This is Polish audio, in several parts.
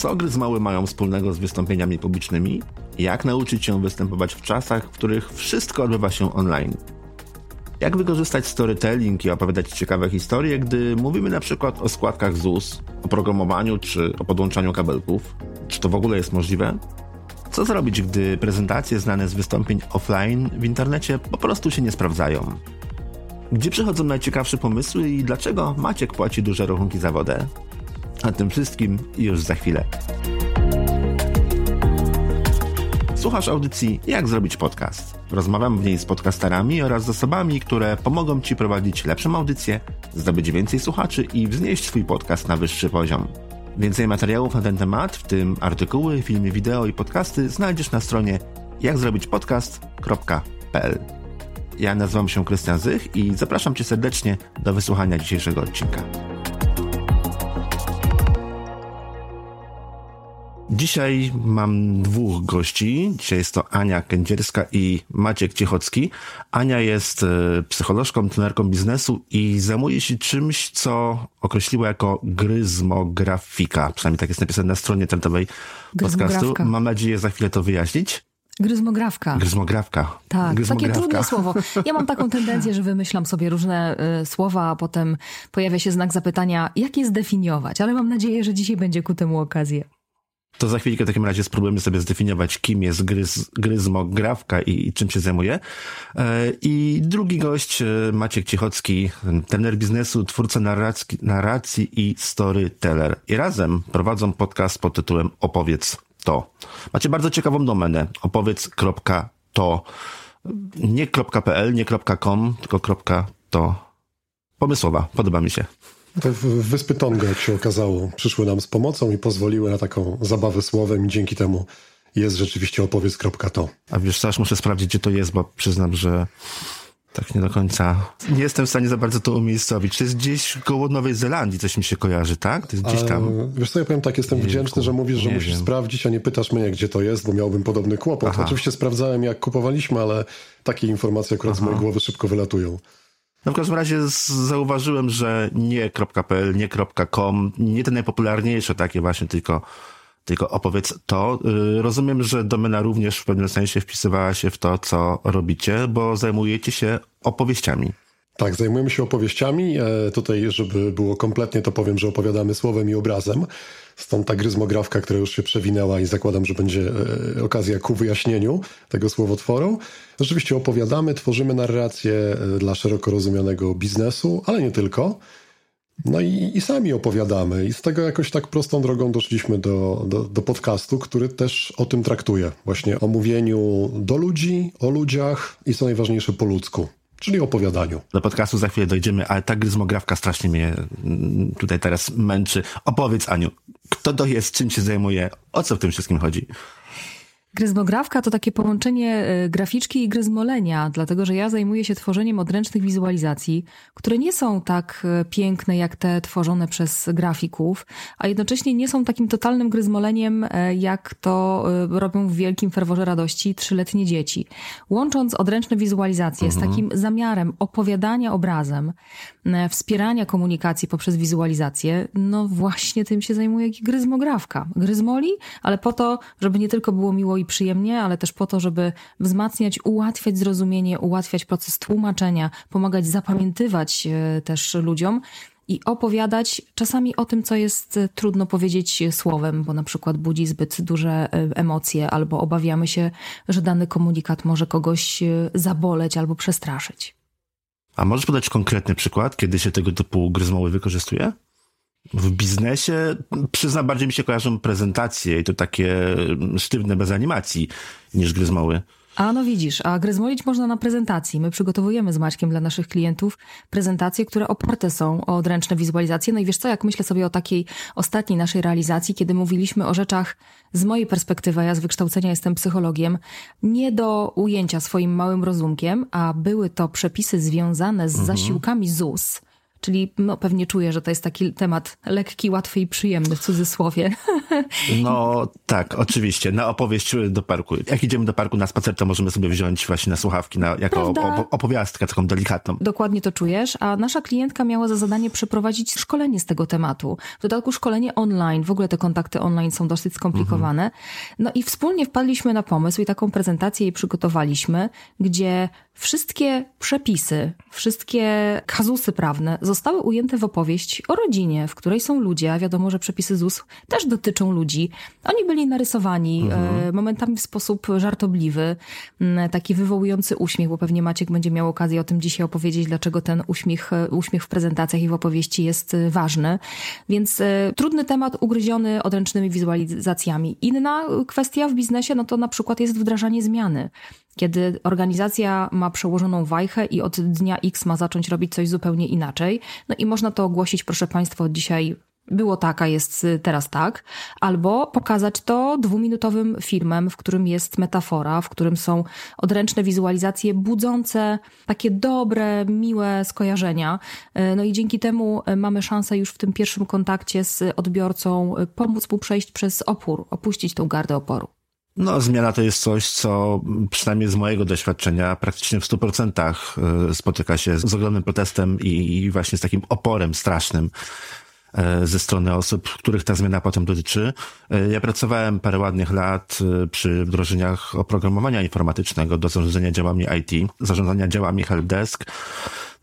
Co gry z mały mają wspólnego z wystąpieniami publicznymi? Jak nauczyć się występować w czasach, w których wszystko odbywa się online? Jak wykorzystać storytelling i opowiadać ciekawe historie, gdy mówimy na przykład o składkach ZUS, o programowaniu czy o podłączaniu kabelków? Czy to w ogóle jest możliwe? Co zrobić, gdy prezentacje znane z wystąpień offline w internecie po prostu się nie sprawdzają? Gdzie przychodzą najciekawsze pomysły i dlaczego Maciek płaci duże rachunki za wodę? A tym wszystkim już za chwilę. Słuchasz audycji Jak zrobić podcast. Rozmawiam w niej z podcasterami oraz z osobami, które pomogą Ci prowadzić lepszą audycję, zdobyć więcej słuchaczy i wznieść swój podcast na wyższy poziom. Więcej materiałów na ten temat, w tym artykuły, filmy, wideo i podcasty znajdziesz na stronie jakzrobićpodcast.pl. Ja nazywam się Krystian Zych i zapraszam Cię serdecznie do wysłuchania dzisiejszego odcinka. Dzisiaj mam dwóch gości. Dzisiaj jest to Ania Kędzierska i Maciek Ciechocki. Ania jest e, psycholożką, trenerką biznesu i zajmuje się czymś, co określiła jako gryzmografika. Przynajmniej tak jest napisane na stronie internetowej podcastu. Mam nadzieję za chwilę to wyjaśnić. Gryzmografka. Gryzmografka. Tak, Gryzmografka. takie trudne słowo. Ja mam taką tendencję, że wymyślam sobie różne y, słowa, a potem pojawia się znak zapytania, jak je zdefiniować, ale mam nadzieję, że dzisiaj będzie ku temu okazję. To za chwilkę w takim razie spróbujemy sobie zdefiniować, kim jest gryz, gryzmografka i, i czym się zajmuje. E, I drugi gość, e, Maciek Ciechocki, trener biznesu, twórca narracji, narracji i storyteller. I razem prowadzą podcast pod tytułem Opowiedz to. Macie bardzo ciekawą domenę. Opowiedz.to. Nie .pl, nie .com, tylko .to. Pomysłowa, podoba mi się. Te wyspy Tonga, jak się okazało, przyszły nam z pomocą i pozwoliły na taką zabawę słowem i dzięki temu jest rzeczywiście opowiedz.to. A wiesz aż muszę sprawdzić, gdzie to jest, bo przyznam, że tak nie do końca. Nie jestem w stanie za bardzo to umiejscowić. To jest gdzieś koło Nowej Zelandii, coś mi się kojarzy, tak? To jest gdzieś tam. A, wiesz co, ja powiem tak, jestem nie wdzięczny, wiem, że mówisz, że musisz wiem. sprawdzić, a nie pytasz mnie, gdzie to jest, bo miałbym podobny kłopot. Aha. Oczywiście sprawdzałem, jak kupowaliśmy, ale takie informacje akurat Aha. z mojej głowy szybko wylatują. No w każdym razie zauważyłem, że nie .pl, nie .com, nie te najpopularniejsze takie właśnie, tylko, tylko opowiedz to. Y, rozumiem, że domena również w pewnym sensie wpisywała się w to, co robicie, bo zajmujecie się opowieściami. Tak, zajmujemy się opowieściami. E, tutaj, żeby było kompletnie, to powiem, że opowiadamy słowem i obrazem. Stąd ta gryzmografka, która już się przewinęła i zakładam, że będzie e, okazja ku wyjaśnieniu tego słowotworu. Rzeczywiście opowiadamy, tworzymy narrację e, dla szeroko rozumianego biznesu, ale nie tylko. No i, i, sami opowiadamy. I z tego jakoś tak prostą drogą doszliśmy do, do, do, podcastu, który też o tym traktuje. Właśnie o mówieniu do ludzi, o ludziach i co najważniejsze po ludzku czyli opowiadaniu. Do podcastu za chwilę dojdziemy, ale ta gryzmografka strasznie mnie mm, tutaj teraz męczy. Opowiedz, Aniu, kto to jest, czym się zajmuje, o co w tym wszystkim chodzi? Gryzmografka to takie połączenie e, graficzki i gryzmolenia, dlatego że ja zajmuję się tworzeniem odręcznych wizualizacji, które nie są tak e, piękne jak te tworzone przez grafików, a jednocześnie nie są takim totalnym gryzmoleniem, e, jak to robią w wielkim ferworze radości trzyletnie dzieci. Łącząc odręczne wizualizacje mhm. z takim zamiarem opowiadania obrazem, wspierania komunikacji poprzez wizualizację, no właśnie tym się zajmuje gryzmografka. Gryzmoli, ale po to, żeby nie tylko było miło i przyjemnie, ale też po to, żeby wzmacniać, ułatwiać zrozumienie, ułatwiać proces tłumaczenia, pomagać zapamiętywać e, też ludziom i opowiadać czasami o tym, co jest e, trudno powiedzieć słowem, bo na przykład budzi zbyt duże e, emocje, albo obawiamy się, że dany komunikat może kogoś zaboleć albo przestraszyć. A możesz podać konkretny przykład, kiedy się tego typu gryzmoły wykorzystuje? W biznesie, przyznam, bardziej mi się kojarzą prezentacje i to takie sztywne bez animacji niż gryzmoły. A no widzisz, a gryzmolić można na prezentacji. My przygotowujemy z Maćkiem dla naszych klientów prezentacje, które oparte są o odręczne wizualizacje. No i wiesz co, jak myślę sobie o takiej ostatniej naszej realizacji, kiedy mówiliśmy o rzeczach z mojej perspektywy, ja z wykształcenia jestem psychologiem, nie do ujęcia swoim małym rozumkiem, a były to przepisy związane z mhm. zasiłkami ZUS, Czyli no, pewnie czuję, że to jest taki temat lekki, łatwy i przyjemny w cudzysłowie. No tak, oczywiście. Na opowieść do parku. Jak idziemy do parku na spacer, to możemy sobie wziąć właśnie na słuchawki na, jako Prawda? opowiastkę taką delikatną. Dokładnie to czujesz, a nasza klientka miała za zadanie przeprowadzić szkolenie z tego tematu. W dodatku szkolenie online. W ogóle te kontakty online są dosyć skomplikowane. Mhm. No i wspólnie wpadliśmy na pomysł i taką prezentację jej przygotowaliśmy, gdzie wszystkie przepisy, wszystkie kazusy prawne zostały ujęte w opowieść o rodzinie, w której są ludzie, a wiadomo, że przepisy ZUS też dotyczą ludzi. Oni byli narysowani mhm. E, momentami w sposób żartobliwy, taki wywołujący uśmiech, bo pewnie Maciek będzie miał okazję o tym dzisiaj opowiedzieć, dlaczego ten uśmiech, e, uśmiech w prezentacjach i w opowieści jest e, ważny. Więc trudny temat ugryziony odręcznymi wizualizacjami. Inna kwestia w biznesie, no to na przykład jest wdrażanie zmiany kiedy organizacja ma przełożoną wajchę i od dnia X ma zacząć robić coś zupełnie inaczej. No i można to ogłosić, proszę Państwa, od dzisiaj było taka, jest teraz tak, albo pokazać to dwuminutowym filmem, w którym jest metafora, w którym są odręczne wizualizacje budzące takie dobre, miłe skojarzenia. No i dzięki temu mamy szansę już w tym pierwszym kontakcie z odbiorcą pomóc mu przejść przez opór, opuścić tą gardę oporu. No, zmiana to jest coś, co przynajmniej z mojego doświadczenia praktycznie w 100% y, spotyka się z ogromnym protestem i właśnie z takim oporem strasznym ze strony osób, których ta zmiana potem dotyczy. Y, ja pracowałem parę ładnych lat przy wdrożeniach oprogramowania informatycznego do zarządzania działami IT, zarządzania działami helpdesk.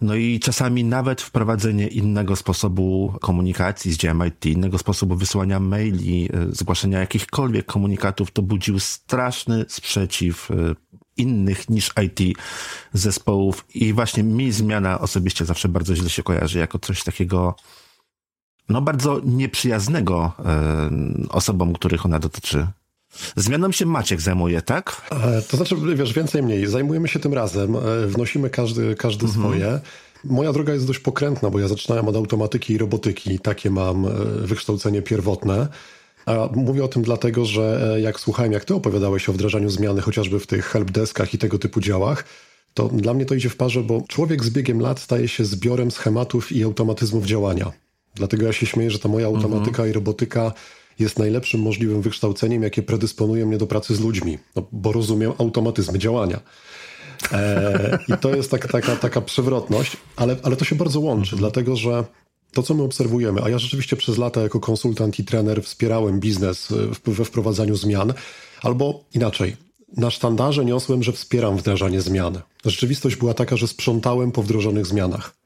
No i czasami nawet wprowadzenie innego sposobu komunikacji z działem IT, innego sposobu wysyłania maili, e, zgłaszania jakichkolwiek komunikatów, to budził straszny sprzeciw e, innych niż IT zespołów i właśnie mi zmiana osobiście zawsze bardzo źle się kojarzy jako coś takiego no bardzo nieprzyjaznego e, osobom, których ona dotyczy. Zmianą się Maciek zajmuje, tak? E, to znaczy, wiesz, więcej mniej. Zajmujemy się tym razem, e, wnosimy każdy, każdy mhm. swoje. Moja droga jest dość pokrętna, bo ja zaczynałem od automatyki i robotyki. Takie mam e, wykształcenie pierwotne. A mówię o tym dlatego, że jak słuchałem, jak ty opowiadałeś o wdrażaniu zmiany chociażby w tych helpdeskach i tego typu działach, to dla mnie to idzie w parze, bo człowiek z biegiem lat staje się zbiorem schematów i automatyzmów działania. Dlatego ja się śmieję, że ta moja automatyka mhm. i robotyka jest najlepszym możliwym wykształceniem, jakie predysponuje mnie do pracy z ludźmi, no, bo rozumiem automatyzmy działania. E, I to jest tak, taka, taka przewrotność, ale, ale to się bardzo łączy, dlatego że to, co my obserwujemy, a ja rzeczywiście przez lata jako konsultant i trener wspierałem biznes we wprowadzaniu zmian, albo inaczej, na sztandarze niosłem, że wspieram wdrażanie zmian. Rzeczywistość była taka, że sprzątałem po wdrożonych zmianach.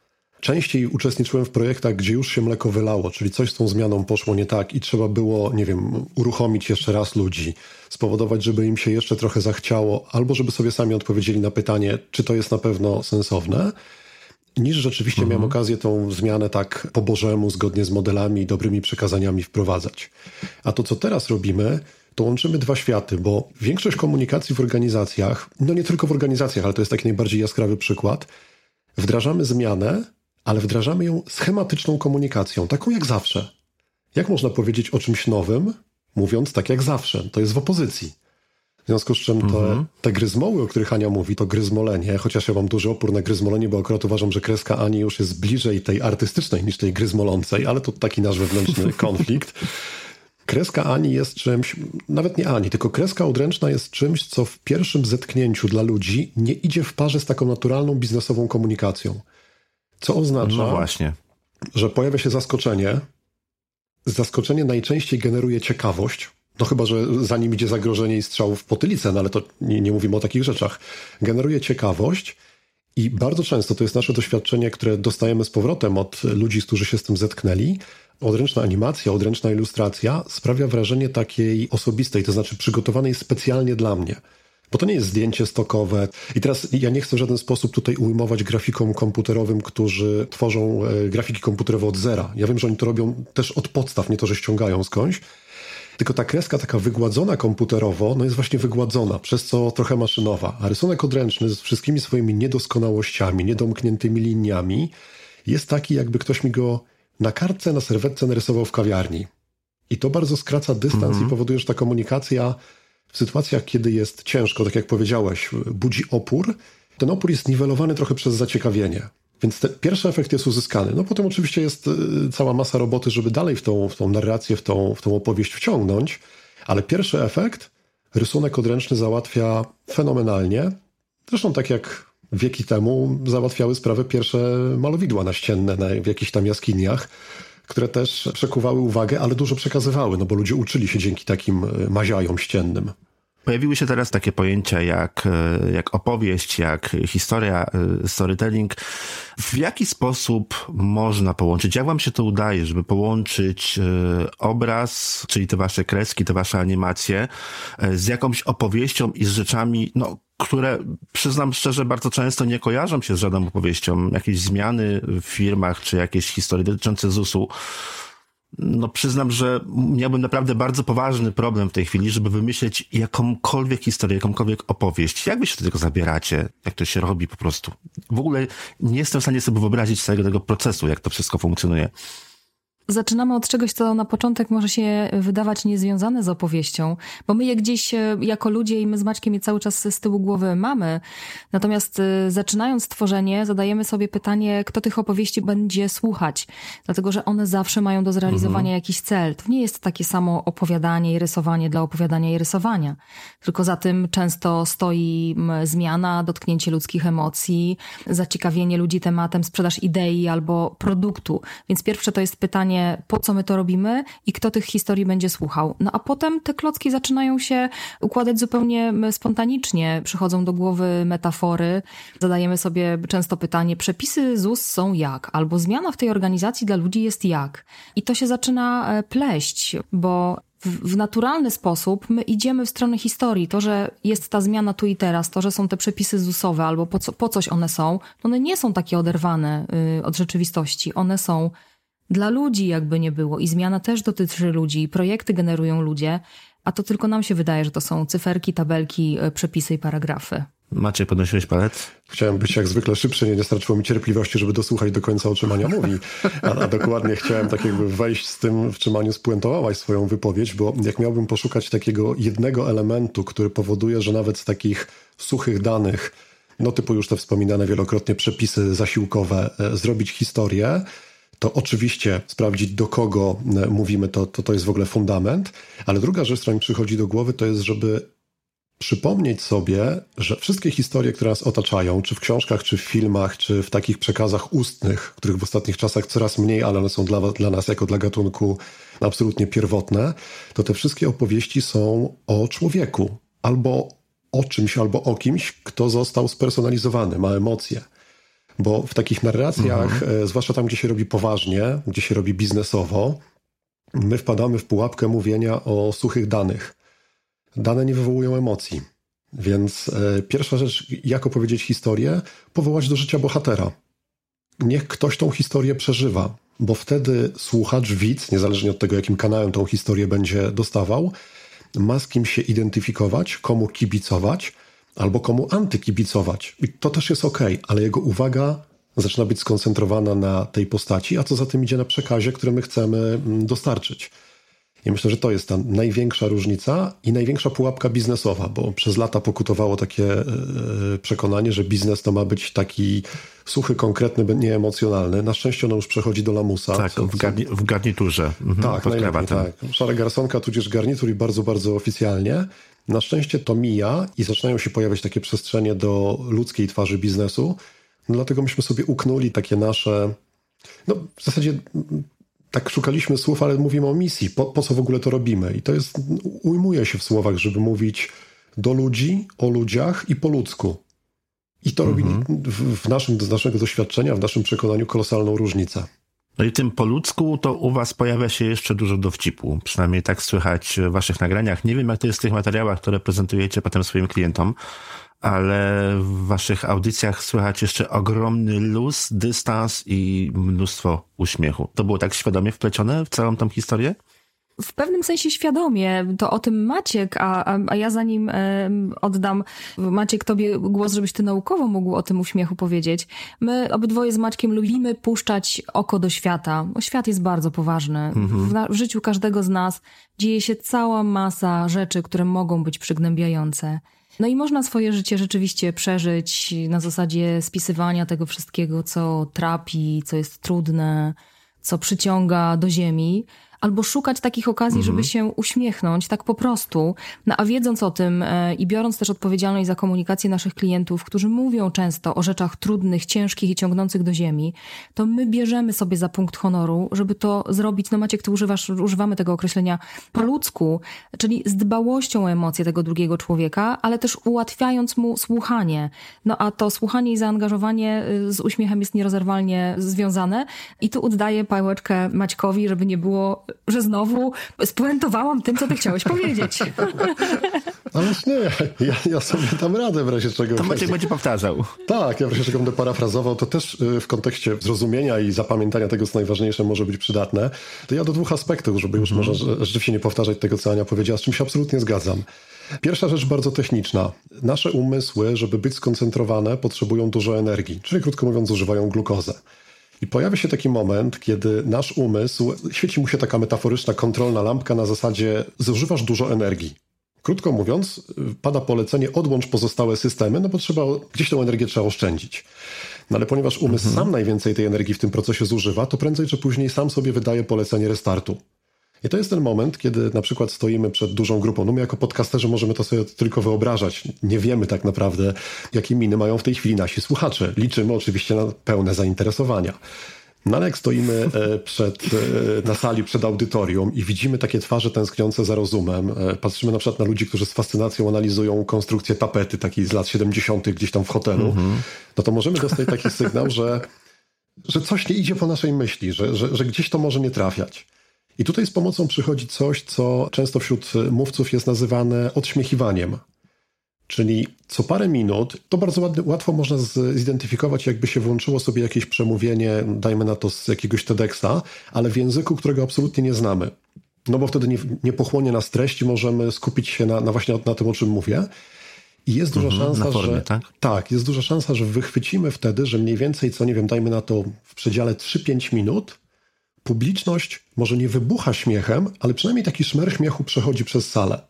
Częściej uczestniczyłem w projektach, gdzie już się mleko wylało, czyli coś z tą zmianą poszło nie tak i trzeba było, nie wiem, uruchomić jeszcze raz ludzi, spowodować, żeby im się jeszcze trochę zachciało, albo żeby sobie sami odpowiedzieli na pytanie, czy to jest na pewno sensowne, niż rzeczywiście mhm. miałem okazję tą zmianę tak po Bożemu, zgodnie z modelami i dobrymi przekazaniami wprowadzać. A to, co teraz robimy, to łączymy dwa światy, bo większość komunikacji w organizacjach, no nie tylko w organizacjach, ale to jest taki najbardziej jaskrawy przykład, wdrażamy zmianę, ale wdrażamy ją schematyczną komunikacją, taką jak zawsze. Jak można powiedzieć o czymś nowym, mówiąc tak jak zawsze? To jest w opozycji. W związku z czym te, mhm. te gryzmoły, o których Ania mówi, to gryzmolenie, chociaż ja mam duży opór na gryzmolenie, bo akurat uważam, że kreska Ani już jest bliżej tej artystycznej niż tej gryzmolącej, ale to taki nasz wewnętrzny konflikt. Kreska Ani jest czymś, nawet nie Ani, tylko kreska odręczna jest czymś, co w pierwszym zetknięciu dla ludzi nie idzie w parze z taką naturalną biznesową komunikacją. Co oznacza, no właśnie. że pojawia się zaskoczenie. Zaskoczenie najczęściej generuje ciekawość. No chyba, że za nim idzie zagrożenie i strzał w potylicę, no ale to nie, nie mówimy o takich rzeczach. Generuje ciekawość i bardzo często to jest nasze doświadczenie, które dostajemy z powrotem od ludzi, którzy się z tym zetknęli. Odręczna animacja, odręczna ilustracja sprawia wrażenie takiej osobistej, to znaczy przygotowanej specjalnie dla mnie bo to nie jest zdjęcie stokowe. I teraz ja nie chcę w żaden sposób tutaj ujmować grafikom komputerowym, którzy tworzą e, grafiki komputerowe od zera. Ja wiem, że oni to robią też od podstaw, nie to, że ściągają skądś. Tylko ta kreska taka wygładzona komputerowo, no jest właśnie wygładzona, przez co trochę maszynowa. A rysunek odręczny z wszystkimi swoimi niedoskonałościami, niedomkniętymi liniami jest taki, jakby ktoś mi go na kartce, na serwetce narysował w kawiarni. I to bardzo skraca dystans mm -hmm. i powoduje, że ta komunikacja w sytuacjach, kiedy jest ciężko, tak jak powiedziałeś, budzi opór, ten opór jest niwelowany trochę przez zaciekawienie. Więc pierwszy efekt jest uzyskany. No potem oczywiście jest cała masa roboty, żeby dalej w tą, w tą narrację, w tą, w tą opowieść wciągnąć, ale pierwszy efekt rysunek odręczny załatwia fenomenalnie. Zresztą tak jak wieki temu załatwiały sprawę pierwsze malowidła naścienne w jakichś tam jaskiniach, które też przekuwały uwagę, ale dużo przekazywały, no bo ludzie uczyli się dzięki takim e, maziajom ściennym. Pojawiły się teraz takie pojęcia jak, e, jak opowieść, jak historia, e, storytelling. W jaki sposób można połączyć? Jak wam się to udaje, żeby połączyć obraz, czyli te wasze kreski, te wasze animacje, z jakąś opowieścią i z rzeczami, no, które przyznam szczerze bardzo często nie kojarzą się z żadną opowieścią. Jakieś zmiany w firmach, czy jakieś historie dotyczące ZUS-u. No przyznam, że miałbym naprawdę bardzo poważny problem w tej chwili, żeby wymyśleć jakąkolwiek historię, jakąkolwiek opowieść. Jak wy się do tego zabieracie? Jak to się robi po prostu? W ogóle nie jestem w stanie sobie wyobrazić całego tego procesu, jak to wszystko funkcjonuje. Zaczynamy od czegoś, co na początek może się wydawać niezwiązane z opowieścią, bo my je gdzieś e, jako ludzie i my z Maćkiem je cały czas z tyłu głowy mamy. Natomiast e, zaczynając tworzenie, zadajemy sobie pytanie, kto tych opowieści będzie słuchać, dlatego że one zawsze mają do zrealizowania mhm. jakiś cel. To nie jest takie samo opowiadanie i rysowanie dla opowiadania i rysowania, tylko za tym często stoi zmiana, dotknięcie ludzkich emocji, zaciekawienie ludzi tematem, sprzedaż idei albo produktu. Więc pierwsze to jest pytanie, po co my to robimy i kto tych historii będzie słuchał. No a potem te klocki zaczynają się układać zupełnie spontanicznie. Przychodzą do głowy metafory, zadajemy sobie często pytanie, przepisy ZUS są jak? Albo zmiana w tej organizacji dla ludzi jest jak? I to się zaczyna e, pleść, bo w, naturalny sposób my idziemy w stronę historii. To, że jest ta zmiana tu i teraz, to, że są te przepisy ZUS-owe albo po, co, po coś one są, one nie są takie oderwane y, od rzeczywistości. One są dla ludzi jakby nie było i zmiana też dotyczy ludzi, projekty generują ludzie, a to tylko nam się wydaje, że to są cyferki, tabelki, e, przepisy i paragrafy. Macie, podnosiłeś palec? Chciałem być jak zwykle szybszy, nie, nie starczyło mi cierpliwości, żeby dosłuchać do końca, o czym Ania mówi. A, a, dokładnie chciałem tak jakby wejść z tym, w czym Aniu spuentowałaś swoją wypowiedź, bo jak miałbym poszukać takiego jednego elementu, który powoduje, że nawet z takich suchych danych, no typu już te wspominane wielokrotnie przepisy zasiłkowe, e, zrobić historię, to oczywiście sprawdzić, do kogo e, mówimy, to, to, to jest w ogóle fundament. Ale druga rzecz, która mi przychodzi do głowy, to jest, żeby przypomnieć sobie, że wszystkie historie, które nas otaczają, czy w książkach, czy w filmach, czy w takich przekazach ustnych, których w ostatnich czasach coraz mniej, ale one są dla, dla nas jako dla gatunku absolutnie pierwotne, to te wszystkie opowieści są o człowieku, albo o czymś, albo o kimś, kto został spersonalizowany, ma emocje. Bo w takich narracjach, mhm. E, zwłaszcza tam, gdzie się robi poważnie, gdzie się robi biznesowo, my wpadamy w pułapkę mówienia o suchych danych. Dane nie wywołują emocji. Więc e, pierwsza rzecz, jak opowiedzieć historię, powołać do życia bohatera. Niech ktoś tą historię przeżywa, bo wtedy słuchacz, widz, niezależnie od tego, jakim kanałem tą historię będzie dostawał, ma z kim się identyfikować, komu kibicować, albo komu antykibicować. I to też jest ok, ale jego uwaga zaczyna być skoncentrowana na tej postaci, a co za tym idzie na przekazie, który my chcemy mm, dostarczyć. I myślę, że to jest ta największa różnica i największa pułapka biznesowa, bo przez lata pokutowało takie yy, przekonanie, że biznes to ma być taki suchy, konkretny, nieemocjonalny. Na szczęście ono już przechodzi do lamusa. Tak, w, garni w garniturze. Mhm, tak, najlepiej, tak. Szara garsonka, tudzież garnitur i bardzo, bardzo oficjalnie. Na szczęście to mija i zaczynają się pojawiać takie przestrzenie do ludzkiej twarzy biznesu. No dlatego myśmy sobie uknuli takie nasze. No, w zasadzie tak szukaliśmy słów, ale mówimy o misji. Po, po co w ogóle to robimy? I to jest, ujmuje się w słowach, żeby mówić do ludzi, o ludziach i po ludzku. I to robi mhm. w, w naszym, z naszego doświadczenia, w naszym przekonaniu kolosalną różnicę. No i tym po ludzku to u was pojawia się jeszcze dużo dowcipu. Przynajmniej tak słychać w waszych nagraniach. Nie wiem, jak to jest w tych materiałach, które prezentujecie potem swoim klientom, ale w waszych audycjach słychać jeszcze ogromny luz, dystans i mnóstwo uśmiechu. To było tak świadomie wplecione w całą tą historię? W pewnym sensie świadomie. To o tym Maciek, a, a, a ja zanim oddam Maciek tobie głos, żebyś ty naukowo mógł o tym uśmiechu powiedzieć. My obydwoje z Maćkiem lubimy puszczać oko do świata. Świat jest bardzo poważny. Mhm. W, w życiu każdego z nas dzieje się cała masa rzeczy, które mogą być przygnębiające. No i można swoje życie rzeczywiście przeżyć na zasadzie spisywania tego wszystkiego, co trapi, co jest trudne, co przyciąga do ziemi, albo szukać takich okazji, mhm. żeby się uśmiechnąć, tak po prostu. No a wiedząc o tym e, i biorąc też odpowiedzialność za komunikację naszych klientów, którzy mówią często o rzeczach trudnych, ciężkich i ciągnących do ziemi, to my bierzemy sobie za punkt honoru, żeby to zrobić, no Maciek, ty używasz, używamy tego określenia po ludzku, czyli z dbałością o emocje tego drugiego człowieka, ale też ułatwiając mu słuchanie. No a to słuchanie i zaangażowanie y, z uśmiechem jest nierozerwalnie związane i tu oddaję pałeczkę Maćkowi, żeby nie było że znowu spuentowałam tym, co ty chciałeś powiedzieć. Ależ nie, ja, ja sobie dam radę w razie czego. To Maciek będzie powtarzał. Tak, ja w razie czego będę parafrazował, to też y, w kontekście zrozumienia i zapamiętania tego, co najważniejsze, może być przydatne. To ja do dwóch aspektów, żeby już mm. może rzeczywiście nie powtarzać tego, co Ania powiedziała, z czym się absolutnie zgadzam. Pierwsza rzecz bardzo techniczna. Nasze umysły, żeby być skoncentrowane, potrzebują dużo energii, czyli krótko mówiąc, używają glukozę. I pojawia się taki moment, kiedy nasz umysł, świeci mu się taka metaforyczna kontrolna lampka na zasadzie zużywasz dużo energii. Krótko mówiąc, pada polecenie odłącz pozostałe systemy, no bo trzeba, gdzieś tę energię trzeba oszczędzić. No ale ponieważ umysł mhm. sam najwięcej tej energii w tym procesie zużywa, to prędzej czy później sam sobie wydaje polecenie restartu. I to jest ten moment, kiedy na przykład stoimy przed dużą grupą. No my jako podcasterzy możemy to sobie tylko wyobrażać. Nie wiemy tak naprawdę, jakie miny mają w tej chwili nasi słuchacze. Liczymy oczywiście na pełne zainteresowania. No ale jak stoimy e, przed, e, na sali przed audytorium i widzimy takie twarze tęskniące za rozumem, e, patrzymy na przykład na ludzi, którzy z fascynacją analizują konstrukcję tapety takiej z lat 70. gdzieś tam w hotelu, mm -hmm. no to możemy dostać taki sygnał, że, że coś nie idzie po naszej myśli, że, że, że gdzieś to może nie trafiać. I tutaj z pomocą przychodzi coś, co często wśród mówców jest nazywane odśmiechiwaniem. Czyli co parę minut, to bardzo łatwo można zidentyfikować, jakby się włączyło sobie jakieś przemówienie, dajmy na to z jakiegoś TEDxa, ale w języku, którego absolutnie nie znamy. No bo wtedy nie, nie pochłonie nas treści, możemy skupić się na, na właśnie na tym, o czym mówię. I jest duża mhm, szansa, formie, że. Tak? tak, jest duża szansa, że wychwycimy wtedy, że mniej więcej, co nie wiem, dajmy na to w przedziale 3-5 minut, publiczność może nie wybucha śmiechem, ale przynajmniej taki szmer śmiechu przechodzi przez salę.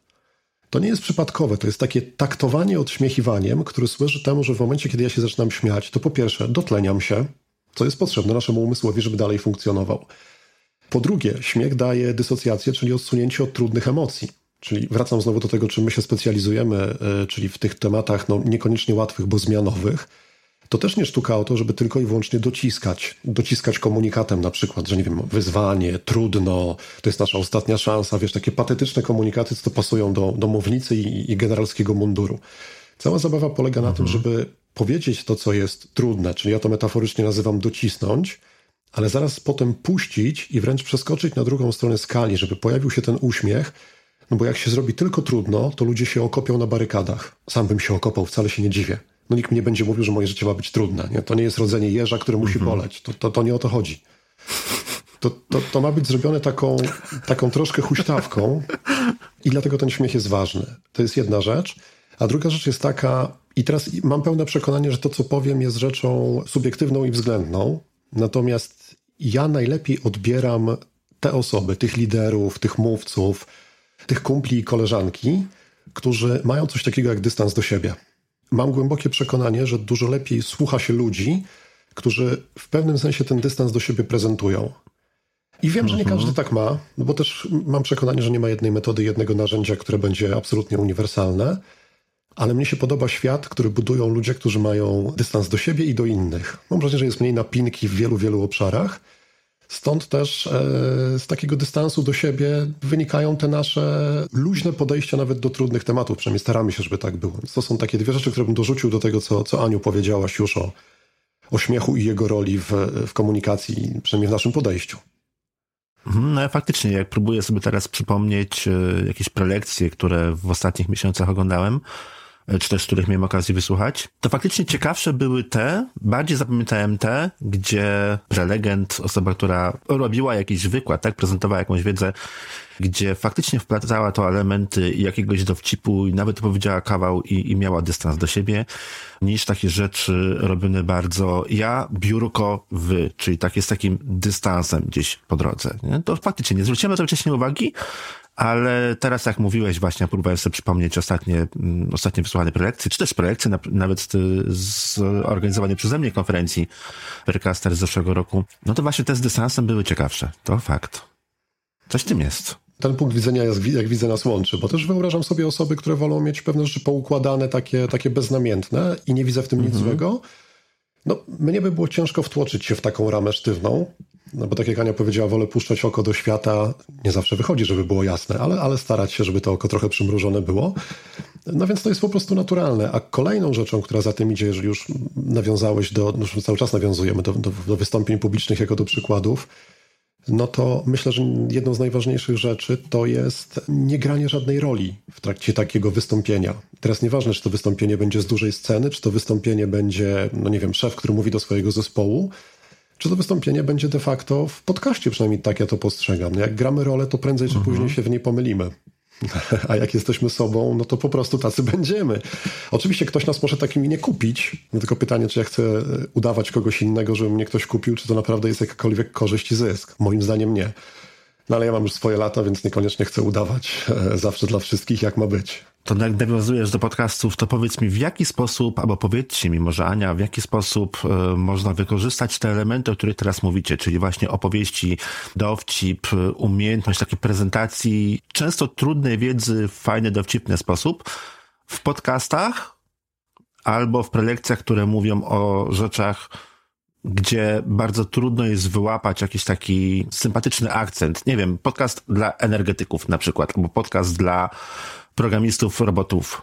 To nie jest przypadkowe, to jest takie taktowanie odśmiechiwaniem, które służy temu, że w momencie, kiedy ja się zaczynam śmiać, to po pierwsze dotleniam się, co jest potrzebne naszemu umysłowi, żeby dalej funkcjonował. Po drugie, śmiech daje dysocjację, czyli odsunięcie od trudnych emocji. Czyli wracam znowu do tego, czym my się specjalizujemy, e, czyli w tych tematach no, niekoniecznie łatwych, bo zmianowych to też nie sztuka o to, żeby tylko i wyłącznie dociskać. Dociskać komunikatem na przykład, że nie wiem, wyzwanie, trudno, to jest nasza ostatnia szansa, wiesz, takie patetyczne komunikaty, co pasują do, do mównicy i, i generalskiego munduru. Cała zabawa polega na tym, mhm. żeby powiedzieć to, co jest trudne, czyli ja to metaforycznie nazywam docisnąć, ale zaraz potem puścić i wręcz przeskoczyć na drugą stronę skali, żeby pojawił się ten uśmiech, no bo jak się zrobi tylko trudno, to ludzie się okopią na barykadach. Sam bym się okopał, wcale się nie dziwię no nikt mi nie będzie mówił, że moje życie ma być trudne. Nie? To nie jest rodzenie jeża, które musi mhm. boleć. To, to, to nie o to chodzi. To, to, to ma być zrobione taką, taką troszkę huśtawką i dlatego ten śmiech jest ważny. To jest jedna rzecz. A druga rzecz jest taka, i teraz mam pełne przekonanie, że to, co powiem, jest rzeczą subiektywną i względną. Natomiast ja najlepiej odbieram te osoby, tych liderów, tych mówców, tych kumpli i koleżanki, którzy mają coś takiego jak dystans do siebie mam głębokie przekonanie, że dużo lepiej słucha się ludzi, którzy w pewnym sensie ten dystans do siebie prezentują. I wiem, że nie mhm. każdy tak ma, no bo też mam przekonanie, że nie ma jednej metody, jednego narzędzia, które będzie absolutnie uniwersalne, ale mnie się podoba świat, który budują ludzie, którzy mają dystans do siebie i do innych. Mam wrażenie, że jest mniej napinki w wielu, wielu obszarach Stąd też e, z takiego dystansu do siebie wynikają te nasze luźne podejścia nawet do trudnych tematów. Przynajmniej staramy się, żeby tak było. To są takie dwie rzeczy, które bym dorzucił do tego, co, co Aniu powiedziałaś już o, o śmiechu i jego roli w, w komunikacji, przynajmniej w naszym podejściu. Mhm, no faktycznie, jak próbuję sobie teraz przypomnieć e, jakieś prelekcje, które w ostatnich miesiącach oglądałem, czy też których miałem okazję wysłuchać, to faktycznie ciekawsze były te, bardziej zapamiętałem te, gdzie prelegent, osoba, która robiła jakiś wykład, tak, prezentowała jakąś wiedzę, gdzie faktycznie wplatała to elementy jakiegoś dowcipu i nawet powiedziała kawał i, i miała dystans do siebie, niż takie rzeczy robione bardzo ja, biurko, wy, czyli takie z takim dystansem gdzieś po drodze. Nie? To faktycznie nie zwróciłem na to wcześniej uwagi, ale teraz jak mówiłeś właśnie, próbowałem sobie przypomnieć ostatnie, mm, ostatnie wysłuchane prelekcje, czy też prelekcje nawet zorganizowane przeze mnie konferencji Percaster z zeszłego roku, no to właśnie te z dystansem były ciekawsze. To fakt. Coś w tym jest ten punkt widzenia, jest, jak widzę, nas łączy, bo też wyobrażam sobie osoby, które wolą mieć pewne rzeczy poukładane, takie, takie beznamiętne i nie widzę w tym nic mhm. złego. No, mnie by było ciężko wtłoczyć się w taką ramę sztywną, no bo tak jak Ania powiedziała, wolę puszczać oko do świata. Nie zawsze wychodzi, żeby było jasne, ale, ale starać się, żeby to oko trochę przymrużone było. No więc to jest po prostu naturalne. A kolejną rzeczą, która za tym idzie, jeżeli już nawiązałeś do, no cały czas nawiązujemy do, do, do wystąpień publicznych jako do przykładów, no to myślę, że jedną z najważniejszych rzeczy to jest nie granie żadnej roli w trakcie takiego wystąpienia. Teraz nieważne, czy to wystąpienie będzie z dużej sceny, czy to wystąpienie będzie, no nie wiem, szef, który mówi do swojego zespołu, czy to wystąpienie będzie de facto w podcaście, przynajmniej tak ja to postrzegam. Jak gramy rolę, to prędzej czy mhm. później się w niej pomylimy. A jak jesteśmy sobą, no to po prostu tacy będziemy. Oczywiście ktoś nas może takimi nie kupić, no tylko pytanie, czy ja chcę e, udawać kogoś innego, żeby mnie ktoś kupił, czy to naprawdę jest jakakolwiek korzyść i zysk. Moim zdaniem nie. No ale ja mam już swoje lata, więc niekoniecznie chcę udawać e, zawsze dla wszystkich, jak ma być. To nawiązujesz do podcastów, to powiedz mi w jaki sposób, albo powiedzcie mi może Ania, w jaki sposób y, można wykorzystać te elementy, o których teraz mówicie, czyli właśnie opowieści, dowcip, umiejętność takiej prezentacji, często trudnej wiedzy w fajny, dowcipny sposób w podcastach albo w prelekcjach, które mówią o rzeczach, gdzie bardzo trudno jest wyłapać jakiś taki sympatyczny akcent. Nie wiem, podcast dla energetyków na przykład, albo podcast dla programistów, robotów.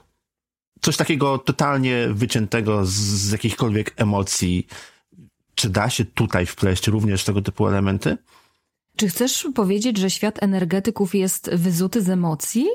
Coś takiego totalnie wyciętego z, z jakichkolwiek emocji. Czy da się tutaj wpleść również tego typu elementy? Czy chcesz powiedzieć, że świat energetyków jest wyzuty z emocji?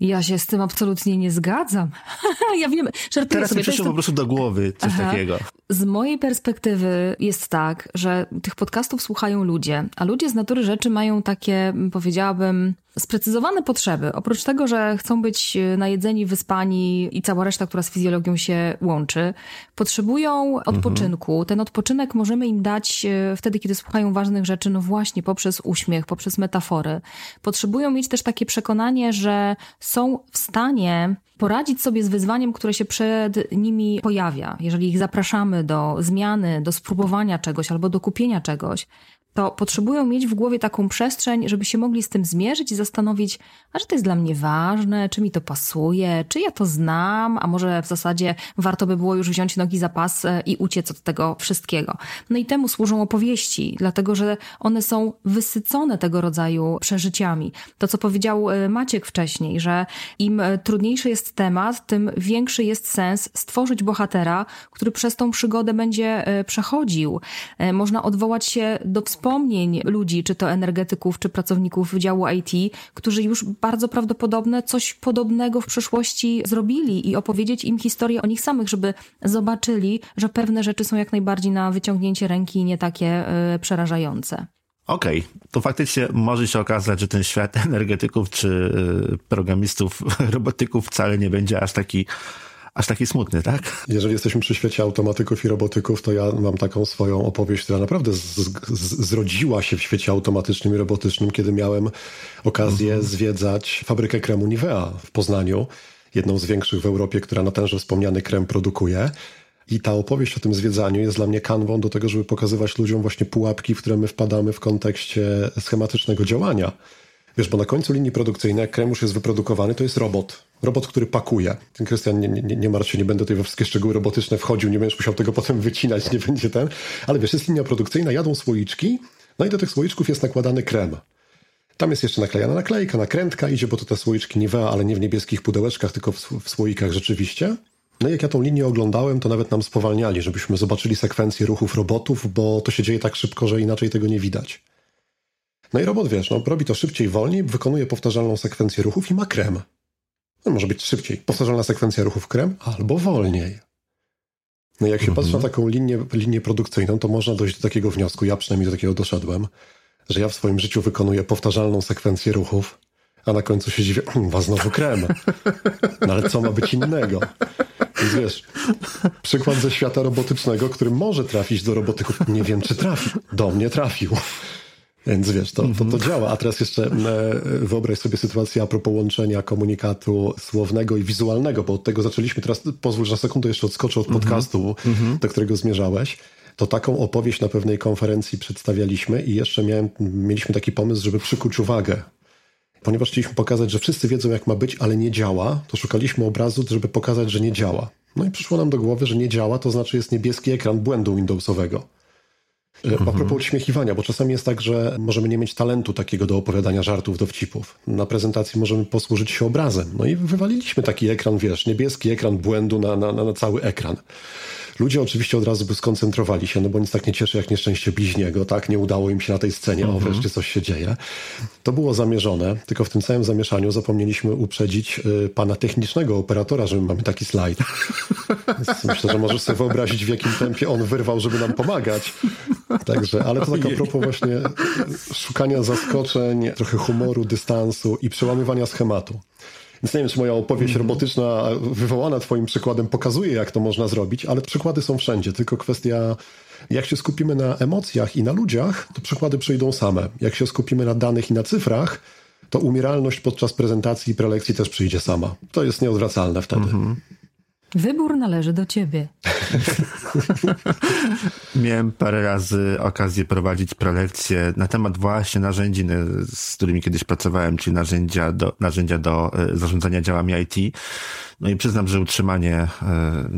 Ja się z tym absolutnie nie zgadzam. ja wiem, że Teraz mi przyszło po prostu do głowy coś Aha. takiego. Z mojej perspektywy jest tak, że tych podcastów słuchają ludzie, a ludzie z natury rzeczy mają takie, powiedziałabym, sprecyzowane potrzeby. Oprócz tego, że chcą być najedzeni, wyspani i cała reszta, która z fizjologią się łączy, potrzebują odpoczynku. Mhm. Ten odpoczynek możemy im dać e, wtedy, kiedy słuchają ważnych rzeczy, no właśnie poprzez uśmiech, poprzez metafory. Potrzebują mieć też takie przekonanie, że są w stanie poradzić sobie z wyzwaniem, które się przed nimi pojawia. Jeżeli ich zapraszamy do zmiany, do spróbowania czegoś albo do kupienia czegoś, to potrzebują mieć w głowie taką przestrzeń, żeby się mogli z tym zmierzyć i zastanowić, a czy to jest dla mnie ważne, czy mi to pasuje, czy ja to znam, a może w zasadzie warto by było już wziąć nogi za pas e, i uciec od tego wszystkiego. No i temu służą opowieści, dlatego że one są wysycone tego rodzaju przeżyciami. To, co powiedział e, Maciek wcześniej, że im e, trudniejszy jest temat, tym większy jest sens stworzyć bohatera, który przez tą przygodę będzie przechodził. Można odwołać się do wspomnienia wspomnień ludzi, czy to energetyków, czy pracowników działu IT, którzy już bardzo prawdopodobne coś podobnego w przeszłości zrobili i opowiedzieć im historię o nich samych, żeby zobaczyli, że pewne rzeczy są jak najbardziej na wyciągnięcie ręki i nie takie y, przerażające. Okej, okay. to faktycznie może się okazać, że ten świat energetyków czy y, programistów, robotyków wcale nie będzie aż taki aż taki smutny, tak? Jeżeli jesteśmy przy świecie automatyków i robotyków, to ja mam taką swoją opowieść, która naprawdę z, z, zrodziła się w świecie automatycznym i robotycznym, kiedy miałem okazję mhm. zwiedzać fabrykę kremu Nivea w Poznaniu, jedną z większych w Europie, która na tenże wspomniany krem produkuje. I ta opowieść o tym zwiedzaniu jest dla mnie kanwą do tego, żeby pokazywać ludziom właśnie pułapki, w które my wpadamy w kontekście schematycznego działania. Wiesz, bo na końcu linii produkcyjnej, jak krem już jest wyprodukowany, to jest robot. Robot, który pakuje. Ten Krystian, nie, nie, nie martw się, nie będę tutaj we wszystkie szczegóły robotyczne wchodził, nie będziesz musiał tego potem wycinać, nie będzie ten. Ale wiesz, jest linia produkcyjna, jadą słoiczki, no i do tych słoiczków jest nakładany krem. Tam jest jeszcze naklejana naklejka, nakrętka, idzie, bo to te słoiczki Nivea, ale nie w niebieskich pudełeczkach, tylko w, w słoikach rzeczywiście. No i jak ja tą linię oglądałem, to nawet nam spowalniali, żebyśmy zobaczyli sekwencję ruchów robotów, bo to się dzieje tak szybko, że inaczej tego nie widać. No i robot, wiesz, no, robi to szybciej, wolniej, wykonuje powtarzalną sekwencję ruchów i ma krem. No, może być szybciej. Powtarzalna sekwencja ruchów krem albo wolniej. No jak się mhm. patrzy na taką linię, linię produkcyjną, to można dojść do takiego wniosku, ja przynajmniej do takiego doszedłem, że ja w swoim życiu wykonuję powtarzalną sekwencję ruchów, a na końcu się dziwię, was znowu krem. No ale co ma być innego? Więc wiesz, przykład ze świata robotycznego, który może trafić do robotyków, nie wiem czy trafi. Do mnie trafił. Więc wiesz, to, to, to działa. A teraz jeszcze wyobraź sobie sytuację a propos łączenia komunikatu słownego i wizualnego, bo od tego zaczęliśmy. Teraz pozwól, że na sekundę jeszcze odskoczę od podcastu, do którego zmierzałeś. To taką opowieść na pewnej konferencji przedstawialiśmy i jeszcze miałem, mieliśmy taki pomysł, żeby przykuć uwagę. Ponieważ chcieliśmy pokazać, że wszyscy wiedzą, jak ma być, ale nie działa, to szukaliśmy obrazu, żeby pokazać, że nie działa. No i przyszło nam do głowy, że nie działa, to znaczy jest niebieski ekran błędu Windowsowego. Mhm. A propos uśmiechiwania, bo czasami jest tak, że możemy nie mieć talentu takiego do opowiadania żartów, dowcipów. Na prezentacji możemy posłużyć się obrazem. No i wywaliliśmy taki ekran, wiesz, niebieski ekran błędu na, na, na cały ekran. Ludzie oczywiście od razu by skoncentrowali się, no bo nic tak nie cieszy jak nieszczęście bliźniego, tak? Nie udało im się na tej scenie, mhm. o wreszcie coś się dzieje. To było zamierzone, tylko w tym całym zamieszaniu zapomnieliśmy uprzedzić y, pana technicznego operatora, że my mamy taki slajd. myślę, że możesz sobie wyobrazić, w jakim tempie on wyrwał, żeby nam pomagać. Także, ale to tak a propos właśnie szukania zaskoczeń, trochę humoru, dystansu i przełamywania schematu. Więc nie wiem, czy moja opowieść mm -hmm. robotyczna wywołana Twoim przykładem pokazuje, jak to można zrobić, ale przykłady są wszędzie, tylko kwestia. Jak się skupimy na emocjach i na ludziach, to przykłady przyjdą same. Jak się skupimy na danych i na cyfrach, to umieralność podczas prezentacji i prelekcji też przyjdzie sama. To jest nieodwracalne wtedy. Mm -hmm. Wybór należy do ciebie. Miałem parę razy okazję prowadzić prelekcje na temat właśnie narzędzi, z którymi kiedyś pracowałem, czyli narzędzia do, narzędzia do e, zarządzania działami IT. No i przyznam, że utrzymanie e,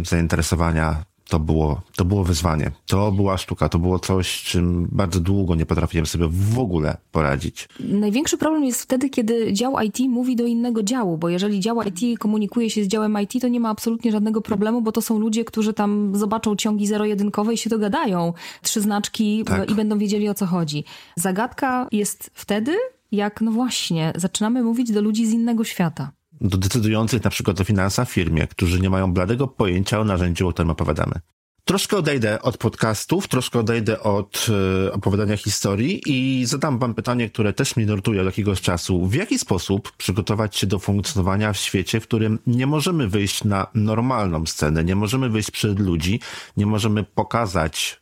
zainteresowania to było, to było wyzwanie. To była sztuka, to było coś, czym bardzo długo nie potrafiłem sobie w ogóle poradzić. Największy problem jest wtedy, kiedy dział IT mówi do innego działu, bo jeżeli dział IT komunikuje się z działem IT, to nie ma absolutnie żadnego problemu, bo to są ludzie, którzy tam zobaczą ciągi zero-jedynkowe i się dogadają. Trzy znaczki tak. i będą wiedzieli o co chodzi. Zagadka jest wtedy, jak no właśnie, zaczynamy mówić do ludzi z innego świata do decydujących na przykład o finansach firmie, którzy nie mają bladego pojęcia o narzędziu, o którym opowiadamy. Troszkę odejdę od podcastów, troszkę odejdę od y, opowiadania historii i zadam wam pytanie, które też mnie nurtuje od jakiegoś czasu. W jaki sposób przygotować się do funkcjonowania w świecie, w którym nie możemy wyjść na normalną scenę, nie możemy wyjść przed ludzi, nie możemy pokazać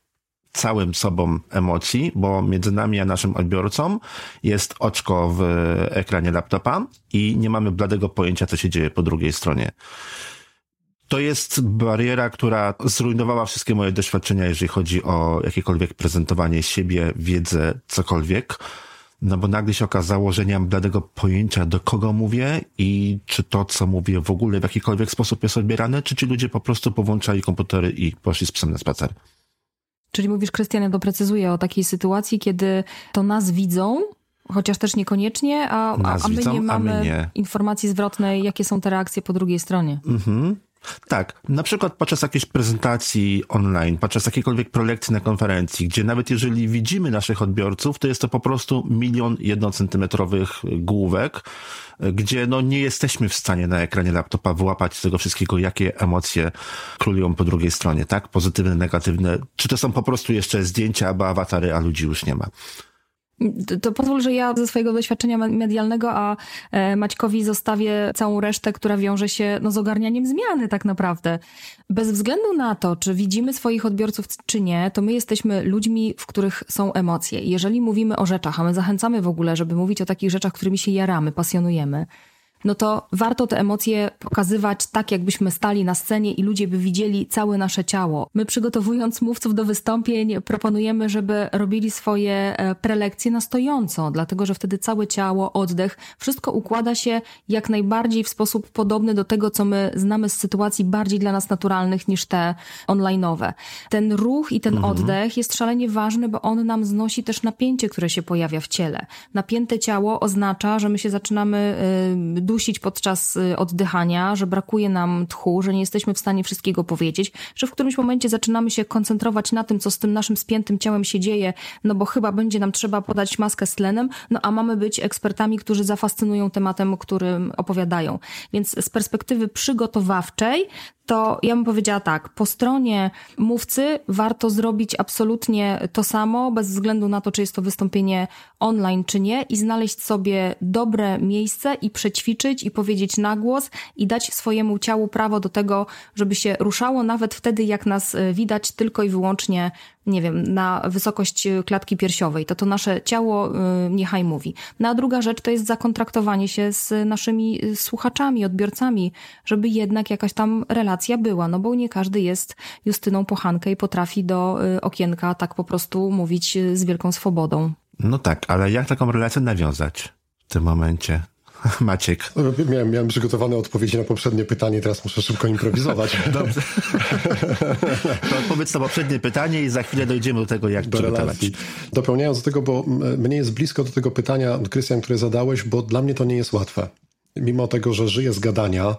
całym sobą emocji, bo między nami a naszym odbiorcą jest oczko w ekranie laptopa i nie mamy bladego pojęcia, co się dzieje po drugiej stronie. To jest bariera, która zrujnowała wszystkie moje doświadczenia, jeżeli chodzi o jakiekolwiek prezentowanie siebie, wiedzę, cokolwiek. No bo nagle się okazało, że nie mam bladego pojęcia, do kogo mówię i czy to, co mówię w ogóle w jakikolwiek sposób jest odbierane, czy ci ludzie po prostu powłączali komputery i poszli z psem na spacer. Czyli mówisz, Krystian, ja doprecyzuję o takiej sytuacji, kiedy to nas widzą, chociaż też niekoniecznie, a, a my widzą, nie mamy my nie. informacji zwrotnej, jakie są te reakcje po drugiej stronie. Mhm. Tak, na przykład podczas jakiejś prezentacji online, podczas jakiejkolwiek prelekcji na konferencji, gdzie nawet jeżeli widzimy naszych odbiorców, to jest to po prostu milion jednocentymetrowych główek, gdzie no nie jesteśmy w stanie na ekranie laptopa wyłapać tego wszystkiego, jakie emocje królują po drugiej stronie, tak? Pozytywne, negatywne. Czy to są po prostu jeszcze zdjęcia albo awatary, a ludzi już nie ma. To pozwól, że ja ze swojego doświadczenia medialnego, a e, Maćkowi zostawię całą resztę, która wiąże się no, z ogarnianiem zmiany tak naprawdę. Bez względu na to, czy widzimy swoich odbiorców, czy nie, to my jesteśmy ludźmi, w których są emocje. Jeżeli mówimy o rzeczach, a my zachęcamy w ogóle, żeby mówić o takich rzeczach, którymi się jaramy, pasjonujemy, no to warto te emocje pokazywać tak, jakbyśmy stali na scenie i ludzie by widzieli całe nasze ciało. My przygotowując mówców do wystąpień proponujemy, żeby robili swoje e, prelekcje na stojąco, dlatego że wtedy całe ciało, oddech, wszystko układa się jak najbardziej w sposób podobny do tego, co my znamy z sytuacji bardziej dla nas naturalnych niż te online'owe. Ten ruch i ten mhm. oddech jest szalenie ważny, bo on nam znosi też napięcie, które się pojawia w ciele. Napięte ciało oznacza, że my się zaczynamy yy, dusić podczas y, oddychania, że brakuje nam tchu, że nie jesteśmy w stanie wszystkiego powiedzieć, że w którymś momencie zaczynamy się koncentrować na tym, co z tym naszym spiętym ciałem się dzieje, no bo chyba będzie nam trzeba podać maskę z tlenem, no a mamy być ekspertami, którzy zafascynują tematem, którym opowiadają. Więc z perspektywy przygotowawczej to ja bym powiedziała tak, po stronie mówcy warto zrobić absolutnie to samo, bez względu na to, czy jest to wystąpienie online, czy nie, i znaleźć sobie dobre miejsce i przećwiczyć i powiedzieć na głos i dać swojemu ciału prawo do tego, żeby się ruszało, nawet wtedy, jak nas e, widać tylko i wyłącznie nie wiem, na wysokość klatki piersiowej, to to nasze ciało y, niechaj mówi. No a druga rzecz to jest zakontraktowanie się z naszymi słuchaczami, odbiorcami, żeby jednak jakaś tam relacja była, no bo nie każdy jest Justyną Pochankę i potrafi do okienka tak po prostu mówić z wielką swobodą. No tak, ale jak taką relację nawiązać w tym momencie? Maciek. Miałem, miałem przygotowane odpowiedzi na poprzednie pytanie, teraz muszę szybko improwizować. Dobrze. To odpowiedz na poprzednie pytanie i za chwilę dojdziemy do tego, jak do przygotować. Relacji. Dopełniając do tego, bo mnie jest blisko do tego pytania, Krystian, które zadałeś, bo dla mnie to nie jest łatwe. Mimo tego, że żyję z gadania,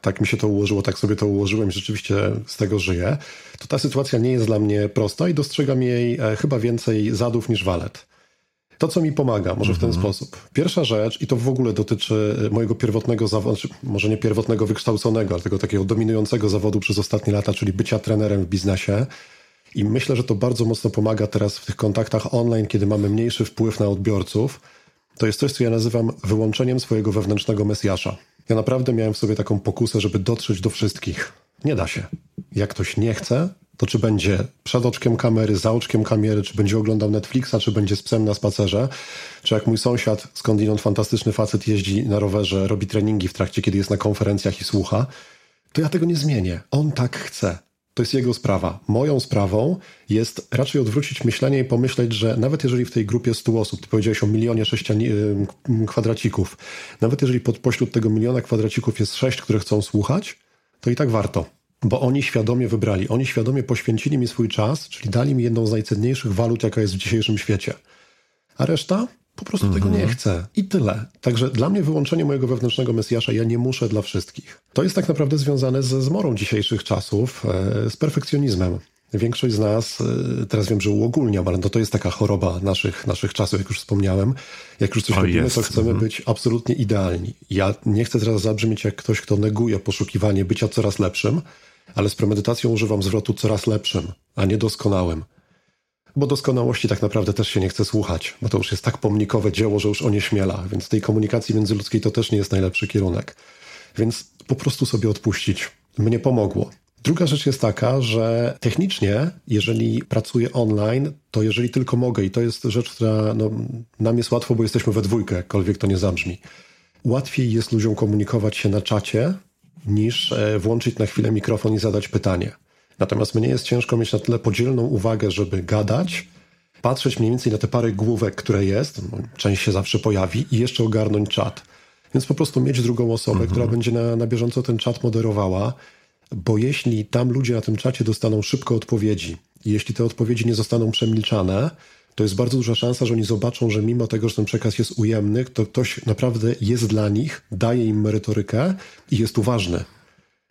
tak mi się to ułożyło, tak sobie to ułożyłem, rzeczywiście z tego żyję, to ta sytuacja nie jest dla mnie prosta i dostrzegam jej e, chyba więcej zadów niż walet. To, co mi pomaga, może w ten mhm. sposób. Pierwsza rzecz, i to w ogóle dotyczy mojego pierwotnego zawodu, znaczy może nie pierwotnego wykształconego, ale tego takiego dominującego zawodu przez ostatnie lata, czyli bycia trenerem w biznesie. I myślę, że to bardzo mocno pomaga teraz w tych kontaktach online, kiedy mamy mniejszy wpływ na odbiorców. To jest coś, co ja nazywam wyłączeniem swojego wewnętrznego Mesjasza. Ja naprawdę miałem w sobie taką pokusę, żeby dotrzeć do wszystkich. Nie da się. Jak ktoś nie chce, to czy będzie przed oczkiem kamery, za oczkiem kamery, czy będzie oglądał Netflixa, czy będzie z psem na spacerze, czy jak mój sąsiad, skądinąd fantastyczny facet jeździ na rowerze, robi treningi w trakcie, kiedy jest na konferencjach i słucha, to ja tego nie zmienię. On tak chce. To jest jego sprawa. Moją sprawą jest raczej odwrócić myślenie i pomyśleć, że nawet jeżeli w tej grupie 100 osób, ty powiedziałeś o milionie sześciani- kwadracików, nawet jeżeli pod, pośród tego miliona kwadracików jest sześć, które chcą słuchać, to i tak warto bo oni świadomie wybrali, oni świadomie poświęcili mi swój czas, czyli dali mi jedną z najcenniejszych walut, jaka jest w dzisiejszym świecie. A reszta po prostu tego nie mhm. chce. I tyle. Także dla mnie wyłączenie mojego wewnętrznego Mesjasza ja nie muszę dla wszystkich. To jest tak naprawdę związane ze zmorą dzisiejszych czasów, e, z perfekcjonizmem. Większość z nas, e, teraz wiem, że uogólniam, ale to, to jest taka choroba naszych, naszych czasów, jak już wspomniałem. Jak już coś o, robimy, jest. to chcemy mhm. być absolutnie idealni. Ja nie chcę teraz zabrzmieć jak ktoś, kto neguje poszukiwanie bycia coraz lepszym, ale z premedytacją używam zwrotu coraz lepszym, a nie doskonałym. Bo doskonałości tak naprawdę też się nie chce słuchać, bo to już jest tak pomnikowe dzieło, że już o nie śmiela, więc tej komunikacji międzyludzkiej to też nie jest najlepszy kierunek. Więc po prostu sobie odpuścić. Mnie pomogło. Druga rzecz jest taka, że technicznie, jeżeli pracuję online, to jeżeli tylko mogę, i to jest rzecz, która no, nam jest łatwo, bo jesteśmy we dwójkę, jakkolwiek to nie zabrzmi. Łatwiej jest ludziom komunikować się na czacie, niż e, włączyć na chwilę mikrofon i zadać pytanie. Natomiast mnie jest ciężko mieć na tyle podzielną uwagę, żeby gadać, patrzeć mniej więcej na te parę główek, które jest, no, część się zawsze pojawi i jeszcze ogarnąć czat. Więc po prostu mieć drugą osobę, mhm. która będzie na, na bieżąco ten czat moderowała, bo jeśli tam ludzie na tym czacie dostaną szybko odpowiedzi jeśli te odpowiedzi nie zostaną przemilczane, to jest bardzo duża szansa, że oni zobaczą, że mimo tego, że ten przekaz jest ujemny, to ktoś naprawdę jest dla nich, daje im merytorykę i jest uważny.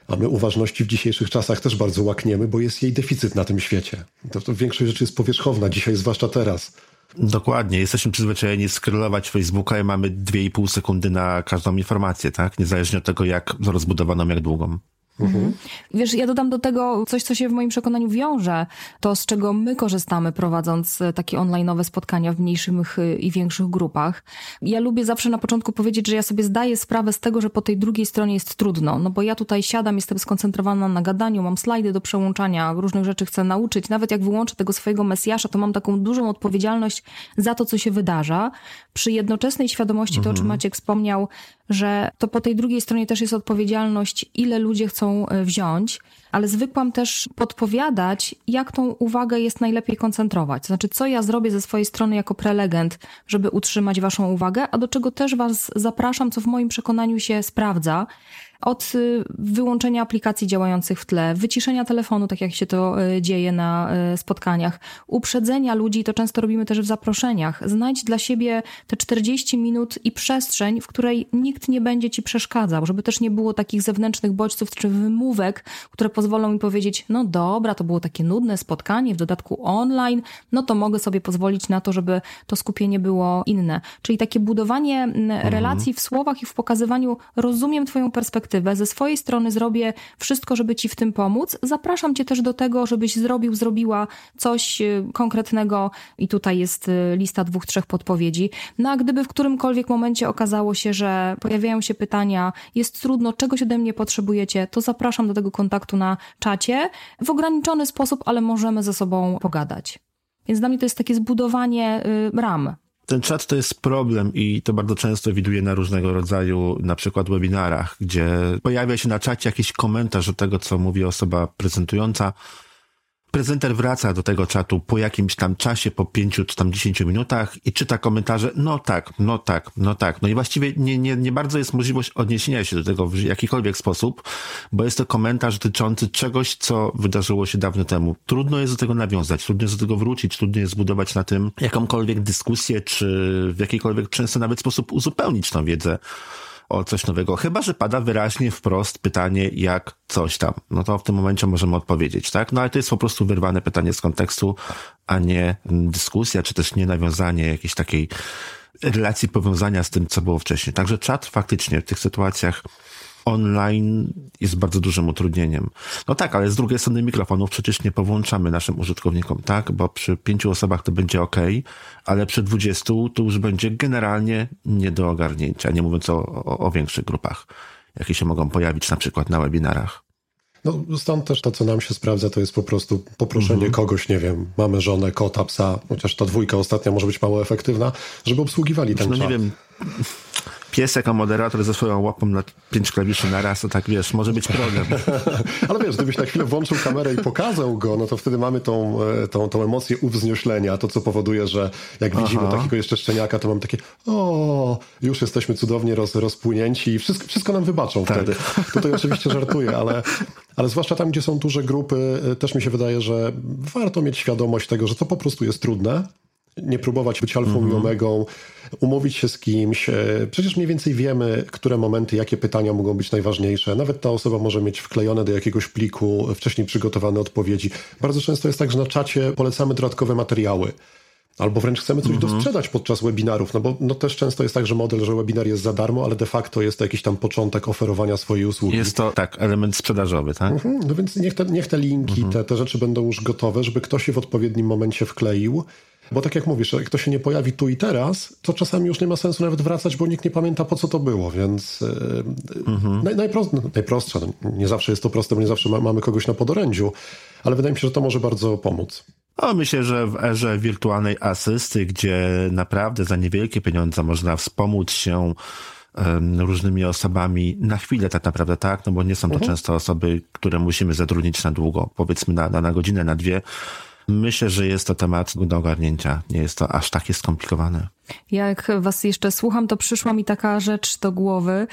A my uważności w dzisiejszych czasach też bardzo łakniemy, bo jest jej deficyt na tym świecie. To, to większość rzeczy jest powierzchowna dzisiaj, zwłaszcza teraz. Dokładnie. Jesteśmy przyzwyczajeni skrylować Facebooka i mamy 2,5 sekundy na każdą informację, tak? Niezależnie od tego, jak rozbudowaną, jak długą. Mhm. Wiesz, ja dodam do tego coś, co się w moim przekonaniu wiąże, to z czego my korzystamy prowadząc e, takie online'owe spotkania w mniejszych e, i większych grupach. Ja lubię zawsze na początku powiedzieć, że ja sobie zdaję sprawę z tego, że po tej drugiej stronie jest trudno, no bo ja tutaj siadam, jestem skoncentrowana na gadaniu, mam slajdy do przełączania, różnych rzeczy chcę nauczyć, nawet jak wyłączę tego swojego mesjasza, to mam taką dużą odpowiedzialność za to, co się wydarza. Przy jednoczesnej świadomości, mhm. to o czym mhm. Maciek wspomniał, że to po tej drugiej stronie też jest odpowiedzialność, ile ludzie chcą e, wziąć, ale zwykłam też podpowiadać, jak tą uwagę jest najlepiej koncentrować. To znaczy, co ja zrobię ze swojej strony jako prelegent, żeby utrzymać Waszą uwagę, a do czego też Was zapraszam, co w moim przekonaniu się sprawdza od y, wyłączenia aplikacji działających w tle, wyciszenia telefonu, tak jak się to y, dzieje na y, spotkaniach, uprzedzenia ludzi, to często robimy też w zaproszeniach. Znajdź dla siebie te 40 minut i przestrzeń, w której nikt nie będzie ci przeszkadzał, żeby też nie było takich zewnętrznych bodźców czy wymówek, które pozwolą mi powiedzieć, no dobra, to było takie nudne spotkanie, w dodatku online, no to mogę sobie pozwolić na to, żeby to skupienie było inne. Czyli takie budowanie mhm. relacji w słowach i w pokazywaniu, rozumiem Twoją perspektywę, perspektywę, ze swojej strony zrobię wszystko, żeby ci w tym pomóc. Zapraszam cię też do tego, żebyś zrobił, zrobiła coś y, konkretnego i tutaj jest y, lista dwóch, trzech podpowiedzi. No a gdyby w którymkolwiek momencie okazało się, że pojawiają się pytania, jest trudno, czegoś ode mnie potrzebujecie, to zapraszam do tego kontaktu na czacie w ograniczony sposób, ale możemy ze sobą pogadać. Więc dla mnie to jest takie zbudowanie y, ram. Ten czat to jest problem i to bardzo często widuję na różnego rodzaju, na przykład webinarach, gdzie pojawia się na czacie jakiś komentarz do tego, co mówi osoba prezentująca, prezenter wraca do tego czatu po jakimś tam czasie, po pięciu czy tam dziesięciu minutach i czyta komentarze, no tak, no tak, no tak. No i właściwie nie, nie, nie bardzo jest możliwość odniesienia się do tego w jakikolwiek sposób, bo jest to komentarz dotyczący czegoś, co wydarzyło się dawno temu. Trudno jest do tego nawiązać, trudno jest do tego wrócić, trudno jest zbudować na tym jakąkolwiek dyskusję, czy w jakikolwiek często nawet sposób uzupełnić tą wiedzę o coś nowego. Chyba, że pada wyraźnie wprost pytanie, jak coś tam. No to w tym momencie możemy odpowiedzieć, tak? No ale to jest po prostu wyrwane pytanie z kontekstu, a nie dyskusja, czy też nie nawiązanie jakiejś takiej relacji powiązania z tym, co było wcześniej. Także czat faktycznie w tych sytuacjach online jest bardzo dużym utrudnieniem. No tak, ale z drugiej strony mikrofonów przecież nie powłączamy naszym użytkownikom, tak? Bo przy pięciu osobach to będzie ok, ale przy dwudziestu to już będzie generalnie nie do ogarnięcia, nie mówiąc o, o, o większych grupach, jakie się mogą pojawić na przykład na webinarach. No stąd też to, co nam się sprawdza, to jest po prostu poproszenie mhm. kogoś, nie wiem, mamy żonę, kota, psa, chociaż ta dwójka ostatnia może być mało efektywna, żeby obsługiwali ten no, czat. nie wiem, pies jako moderator ze swoją łapą na pięć klawiszy na raz, to tak wiesz, może być problem. Ale wiesz, gdybyś na chwilę włączył kamerę i pokazał go, no to wtedy mamy tą, e, tą, tą emocję uwznioślenia, to co powoduje, że jak widzimy Aha. takiego jeszcze szczeniaka, to mam takie o, już jesteśmy cudownie roz, rozpłynięci i wszystko, wszystko nam wybaczą tak. wtedy. Tutaj oczywiście żartuję, ale, ale zwłaszcza tam, gdzie są duże grupy, e, też mi się wydaje, że warto mieć świadomość tego, że to po prostu jest trudne, nie próbować być alfą i mhm. omegą, umówić się z kimś. E, przecież mniej więcej wiemy, które momenty, jakie pytania mogą być najważniejsze. Nawet ta osoba może mieć wklejone do jakiegoś pliku wcześniej przygotowane odpowiedzi. Bardzo często jest tak, że na czacie polecamy dodatkowe materiały. Albo wręcz chcemy coś mhm. dosprzedać podczas webinarów, no bo no też często jest tak, że model, że webinar jest za darmo, ale de facto jest to jakiś tam początek oferowania swojej usługi. Jest to, tak, element sprzedażowy, tak? Mhm. No więc niech te, niech te linki, mhm. te, te rzeczy będą już gotowe, żeby ktoś się w odpowiednim momencie wkleił. Bo tak jak mówisz, jak to się nie pojawi tu i teraz, to czasami już nie ma sensu nawet wracać, bo nikt nie pamięta po co to było, więc yy, mhm. naj, najprost, no, najprostsze, no, nie zawsze jest to proste, bo nie zawsze ma, mamy kogoś na podorędziu, ale wydaje mi się, że to może bardzo pomóc. No, myślę, że w erze wirtualnej asysty, gdzie naprawdę za niewielkie pieniądze można wspomóc się różnymi osobami na chwilę tak naprawdę, tak? No bo nie są to mhm. często osoby, które musimy zatrudnić na długo, powiedzmy na, na, na godzinę, na dwie, Myślę, że jest to temat do ogarnięcia. Nie jest to aż takie skomplikowane. Jak was jeszcze słucham, to przyszła mi taka rzecz do głowy,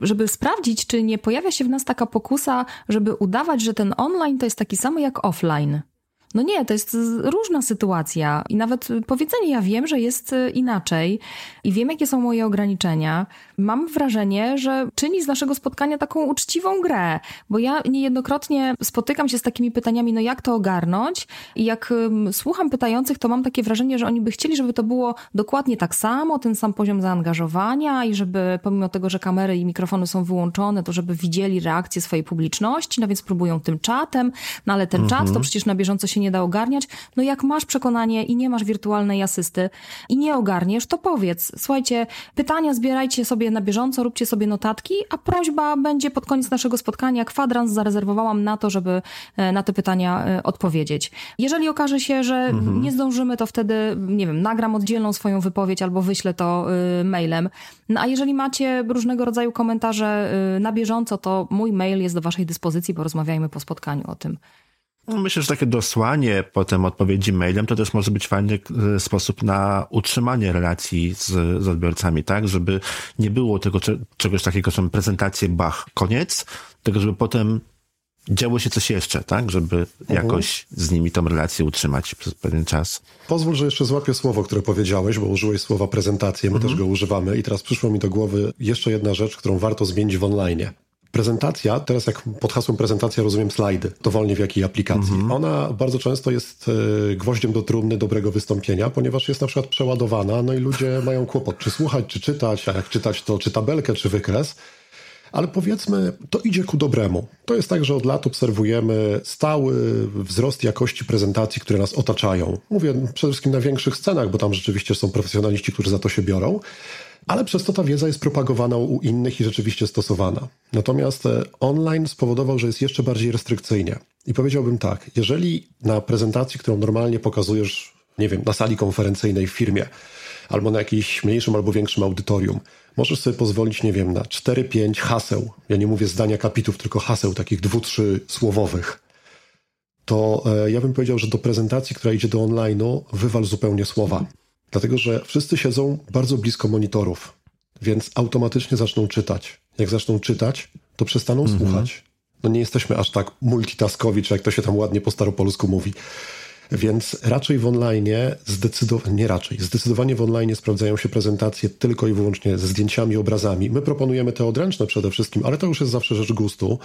żeby sprawdzić, czy nie pojawia się w nas taka pokusa, żeby udawać, że ten online to jest taki sam jak offline. No nie, to jest różna sytuacja i nawet powiedzenie ja wiem, że jest y, inaczej i wiem, jakie są moje ograniczenia. Mam wrażenie, że czyni z naszego spotkania taką uczciwą grę, bo ja niejednokrotnie spotykam się z takimi pytaniami, no jak to ogarnąć i jak słucham pytających, to mam takie wrażenie, że oni by chcieli, żeby to było dokładnie tak samo, ten sam poziom zaangażowania i żeby pomimo tego, że kamery i mikrofony są wyłączone, to żeby widzieli reakcję swojej publiczności, no więc próbują tym czatem, no ale ten mhm. czat to przecież na bieżąco się się nie da ogarniać. No jak masz przekonanie i nie masz wirtualnej asysty i nie ogarniesz, to powiedz, słuchajcie, pytania zbierajcie sobie na bieżąco, róbcie sobie notatki, a prośba będzie pod koniec naszego spotkania. Kwadrans zarezerwowałam na to, żeby e, na te pytania e, odpowiedzieć. Jeżeli okaże się, że mhm. nie zdążymy, to wtedy, nie wiem, nagram oddzielną swoją wypowiedź albo wyślę to e, mailem. No a jeżeli macie różnego rodzaju komentarze na bieżąco, to mój mail jest do waszej dyspozycji, porozmawiajmy po spotkaniu o tym. No, myślę, że takie dosłanie potem odpowiedzi mailem to też może być fajny e, sposób na utrzymanie relacji z, z odbiorcami, tak? Żeby nie było tego czegoś takiego, że prezentację, bach, koniec, tylko żeby potem działo się coś jeszcze, tak? Żeby mhm. jakoś z nimi tą relację utrzymać przez pewien czas. Pozwól, że jeszcze złapię słowo, które powiedziałeś, bo użyłeś słowa prezentację, my mhm. też go używamy i teraz przyszło mi do głowy jeszcze jedna rzecz, którą warto zmienić w online. Prezentacja, teraz jak pod hasłem prezentacja rozumiem slajdy, dowolnie w jakiej aplikacji. Mhm. Ona bardzo często jest e, gwoździem do trumny dobrego wystąpienia, ponieważ jest na przykład przeładowana, no i ludzie mają kłopot, czy słuchać, czy czytać, a jak czytać, to czy tabelkę, czy wykres. ale powiedzmy, to idzie ku dobremu. To jest tak, że od lat obserwujemy stały wzrost jakości prezentacji, które nas otaczają. Mówię przede wszystkim na większych scenach, bo tam rzeczywiście są profesjonaliści, którzy za to się biorą, ale przez to ta wiedza jest propagowana u innych i rzeczywiście stosowana. Natomiast e, online spowodował, że jest jeszcze bardziej restrykcyjnie. I powiedziałbym tak, jeżeli na prezentacji, którą normalnie pokazujesz, nie wiem, na sali konferencyjnej w firmie, albo na jakimś mniejszym albo większym audytorium, możesz sobie pozwolić, nie wiem, na 4-5 haseł. Ja nie mówię zdania kapitów, tylko haseł takich dwu, trzy słowowych. To e, ja bym powiedział, że do prezentacji, która idzie do online'u, wywal zupełnie słowa. Dlatego, że wszyscy siedzą bardzo blisko monitorów, więc automatycznie zaczną czytać. Jak zaczną czytać, to przestaną mhm. słuchać. No nie jesteśmy aż tak multitaskowi, czy jak to się tam ładnie po staropolsku mówi. Więc raczej w online, zdecydowanie, nie raczej, zdecydowanie w online sprawdzają się prezentacje tylko i wyłącznie ze zdjęciami, obrazami. My proponujemy te odręczne przede wszystkim, ale to już jest zawsze rzecz gustu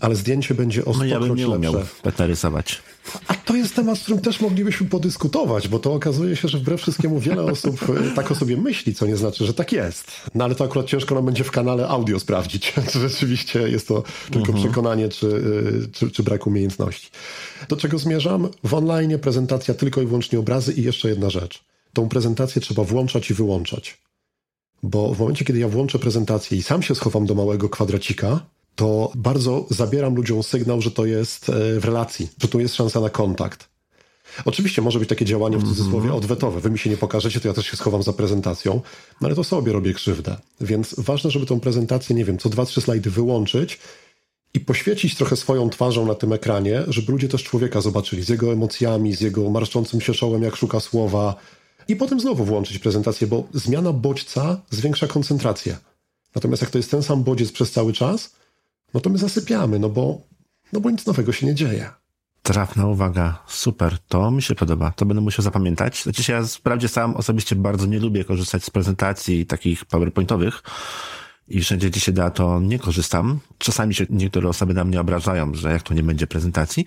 ale zdjęcie będzie o No ja bym nie umiał lepsze. rysować. A to jest temat, z którym też moglibyśmy podyskutować, bo to okazuje się, że wbrew wszystkiemu wiele osób e, tak o sobie myśli, co nie znaczy, że tak jest. No ale to akurat ciężko nam będzie w kanale audio sprawdzić, czy rzeczywiście jest to tylko mhm. przekonanie, czy, e, czy, czy brak umiejętności. Do czego zmierzam? W online prezentacja tylko i wyłącznie obrazy i jeszcze jedna rzecz. Tą prezentację trzeba włączać i wyłączać. Bo w momencie, kiedy ja włączę prezentację i sam się schowam do małego kwadracika, to bardzo zabieram ludziom sygnał, że to jest e, w relacji, że tu jest szansa na kontakt. Oczywiście może być takie działanie w cudzysłowie mhm. odwetowe. Wy mi się nie pokażecie, to ja też się schowam za prezentacją, no ale to sobie robię krzywdę. Więc ważne, żeby tą prezentację, nie wiem, co dwa, trzy slajdy wyłączyć i poświecić trochę swoją twarzą na tym ekranie, żeby ludzie też człowieka zobaczyli z jego emocjami, z jego marszczącym się czołem, jak szuka słowa. I potem znowu włączyć prezentację, bo zmiana bodźca zwiększa koncentrację. Natomiast jak to jest ten sam bodziec przez cały czas, no to my zasypiamy, no bo, no bo nic nowego się nie dzieje. Trafna uwaga, super, to mi się podoba, to będę musiał zapamiętać. Znaczy ja wprawdzie sam osobiście bardzo nie lubię korzystać z prezentacji takich powerpointowych i wszędzie gdzie się da, to nie korzystam. Czasami się niektóre osoby na mnie obrażają, że jak to nie będzie prezentacji,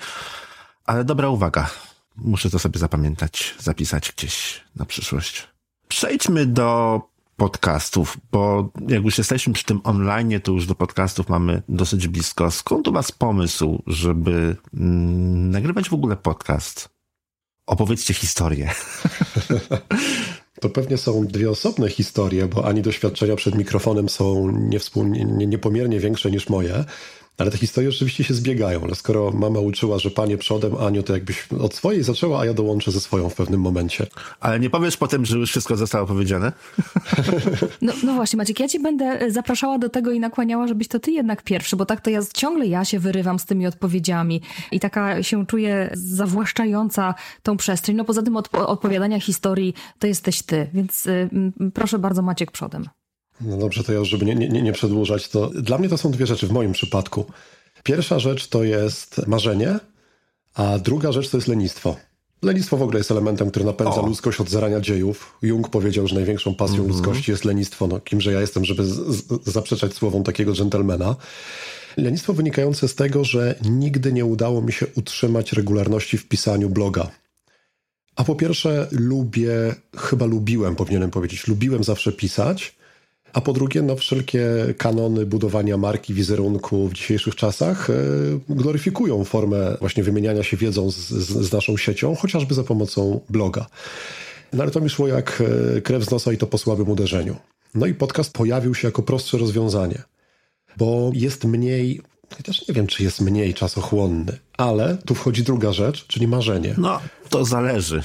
ale dobra uwaga, muszę to sobie zapamiętać, zapisać gdzieś na przyszłość. Przejdźmy do podcastów, bo jak już jesteśmy przy tym online, to już do podcastów mamy dosyć blisko. Skąd u was pomysł, żeby mm, nagrywać w ogóle podcast? Opowiedzcie historię. To pewnie są dwie osobne historie, bo ani doświadczenia przed mikrofonem są niewspólnie, niepomiernie większe niż moje. Ale te historie rzeczywiście się zbiegają. Ale skoro mama uczyła, że panie przodem, Aniu, to jakbyś od swojej zaczęła, a ja dołączę ze swoją w pewnym momencie. Ale nie powiesz potem, że już wszystko zostało powiedziane? No, no właśnie, Maciek, ja ci będę e, zapraszała do tego i nakłaniała, żebyś to ty jednak pierwszy, bo tak to ja ciągle ja się wyrywam z tymi odpowiedziami i taka się czuję zawłaszczająca tą przestrzeń. No poza tym od, odpowiadania historii to jesteś ty, więc y, proszę bardzo Maciek przodem. No dobrze, to ja żeby nie, nie, nie przedłużać, to dla mnie to są dwie rzeczy w moim przypadku. Pierwsza rzecz to jest marzenie, a druga rzecz to jest lenistwo. Lenistwo w ogóle jest elementem, który napędza o. ludzkość od zarania dziejów. Jung powiedział, że największą pasją mm -hmm. ludzkości jest lenistwo. No, kimże ja jestem, żeby zaprzeczać słowom takiego dżentelmena. Lenistwo wynikające z tego, że nigdy nie udało mi się utrzymać regularności w pisaniu bloga. A po pierwsze, lubię, chyba lubiłem, powinienem powiedzieć, lubiłem zawsze pisać, a po drugie, no, wszelkie kanony budowania marki, wizerunku w dzisiejszych czasach e, gloryfikują formę właśnie wymieniania się wiedzą z, z, z naszą siecią, chociażby za pomocą bloga. No ale to mi szło jak e, krew z nosa i to po słabym uderzeniu. No i podcast pojawił się jako prostsze rozwiązanie, bo jest mniej, chociaż nie wiem, czy jest mniej czasochłonny, ale tu wchodzi druga rzecz, czyli marzenie. No, to zależy.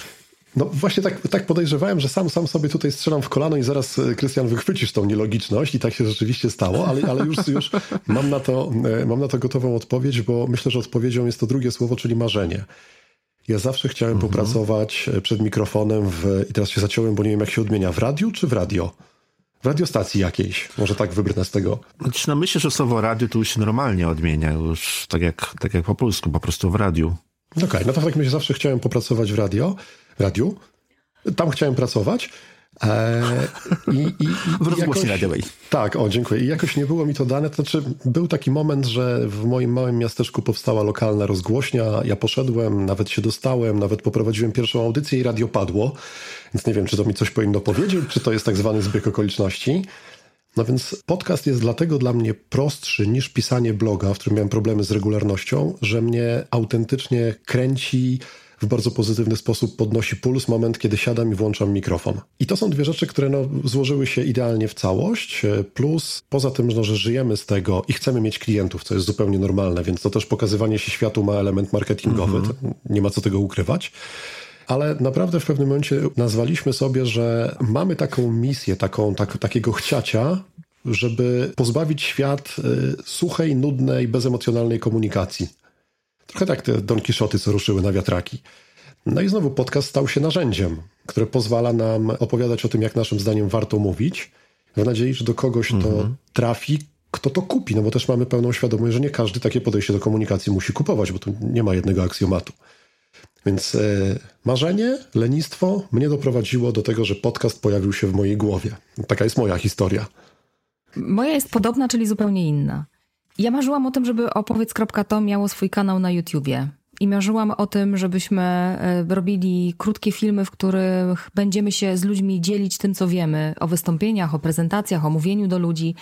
No właśnie tak, tak podejrzewałem, że sam, sam sobie tutaj strzelam w kolano i zaraz, e, Krystian, wychwycisz tą nielogiczność i tak się rzeczywiście stało, ale, ale już, już mam, na to, e, mam na to gotową odpowiedź, bo myślę, że odpowiedzią jest to drugie słowo, czyli marzenie. Ja zawsze chciałem mhm. popracować e, przed mikrofonem w, i teraz się zaciąłem, bo nie wiem jak się odmienia, w radiu czy w radio? W radiostacji jakiejś, może tak wybrnę z tego. Znaczy, no myślę, że słowo radio tu już się normalnie odmienia, już tak jak, tak jak po polsku, po prostu w radiu. Okej, okay, no to w takim razie zawsze chciałem popracować w radio radiu. Tam chciałem pracować. E, i, i, w rozgłośni radiowej. Tak, o dziękuję. I jakoś nie było mi to dane. To znaczy, był taki moment, że w moim małym miasteczku powstała lokalna rozgłośnia. Ja poszedłem, nawet się dostałem, nawet poprowadziłem pierwszą audycję i radio padło. Więc nie wiem, czy to mi coś powinno powiedzieć, czy to jest tak zwany zbieg okoliczności. No więc podcast jest dlatego dla mnie prostszy niż pisanie bloga, w którym miałem problemy z regularnością, że mnie autentycznie kręci w bardzo pozytywny sposób podnosi puls moment, kiedy siadam i włączam mikrofon. I to są dwie rzeczy, które no, złożyły się idealnie w całość, e, plus poza tym, no, że żyjemy z tego i chcemy mieć klientów, co jest zupełnie normalne, więc to też pokazywanie się światu ma element marketingowy, mhm. nie ma co tego ukrywać. Ale naprawdę w pewnym momencie nazwaliśmy sobie, że mamy taką misję, taką, tak, takiego chciacia, żeby pozbawić świat y, suchej, nudnej, bezemocjonalnej komunikacji. Trochę tak te Don Kiszoty, co ruszyły na wiatraki. No i znowu podcast stał się narzędziem, które pozwala nam opowiadać o tym, jak naszym zdaniem warto mówić, w nadziei, że do kogoś to mhm. trafi, kto to kupi, no bo też mamy pełną świadomość, że nie każdy takie podejście do komunikacji musi kupować, bo tu nie ma jednego aksjomatu. Więc e, marzenie, lenistwo mnie doprowadziło do tego, że podcast pojawił się w mojej głowie. Taka jest moja historia. Moja jest podobna, czyli zupełnie inna. Ja marzyłam o tym, żeby opowiedz.to miało swój kanał na YouTubie. I marzyłam o tym, żebyśmy e, robili krótkie filmy, w których będziemy się z ludźmi dzielić tym, co wiemy o wystąpieniach, o prezentacjach, o mówieniu do ludzi,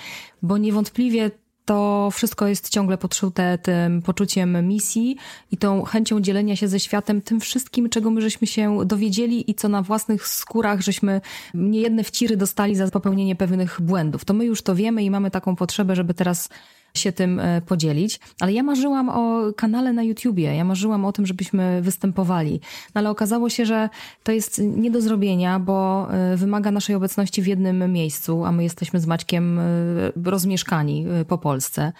bo niewątpliwie to wszystko jest ciągle podszute tym poczuciem misji i tą chęcią dzielenia się ze światem tym wszystkim, czego my żeśmy się dowiedzieli i co na własnych skórach żeśmy niejedne wciry dostali za popełnienie pewnych błędów. To my już to wiemy i mamy taką potrzebę, żeby teraz się tym e, podzielić. Ale ja marzyłam o kanale na YouTubie, ja marzyłam o tym, żebyśmy występowali. No ale okazało się, że to jest nie do zrobienia, bo e, wymaga naszej obecności w jednym miejscu, a my jesteśmy z Maćkiem e, rozmieszkani po Polsce.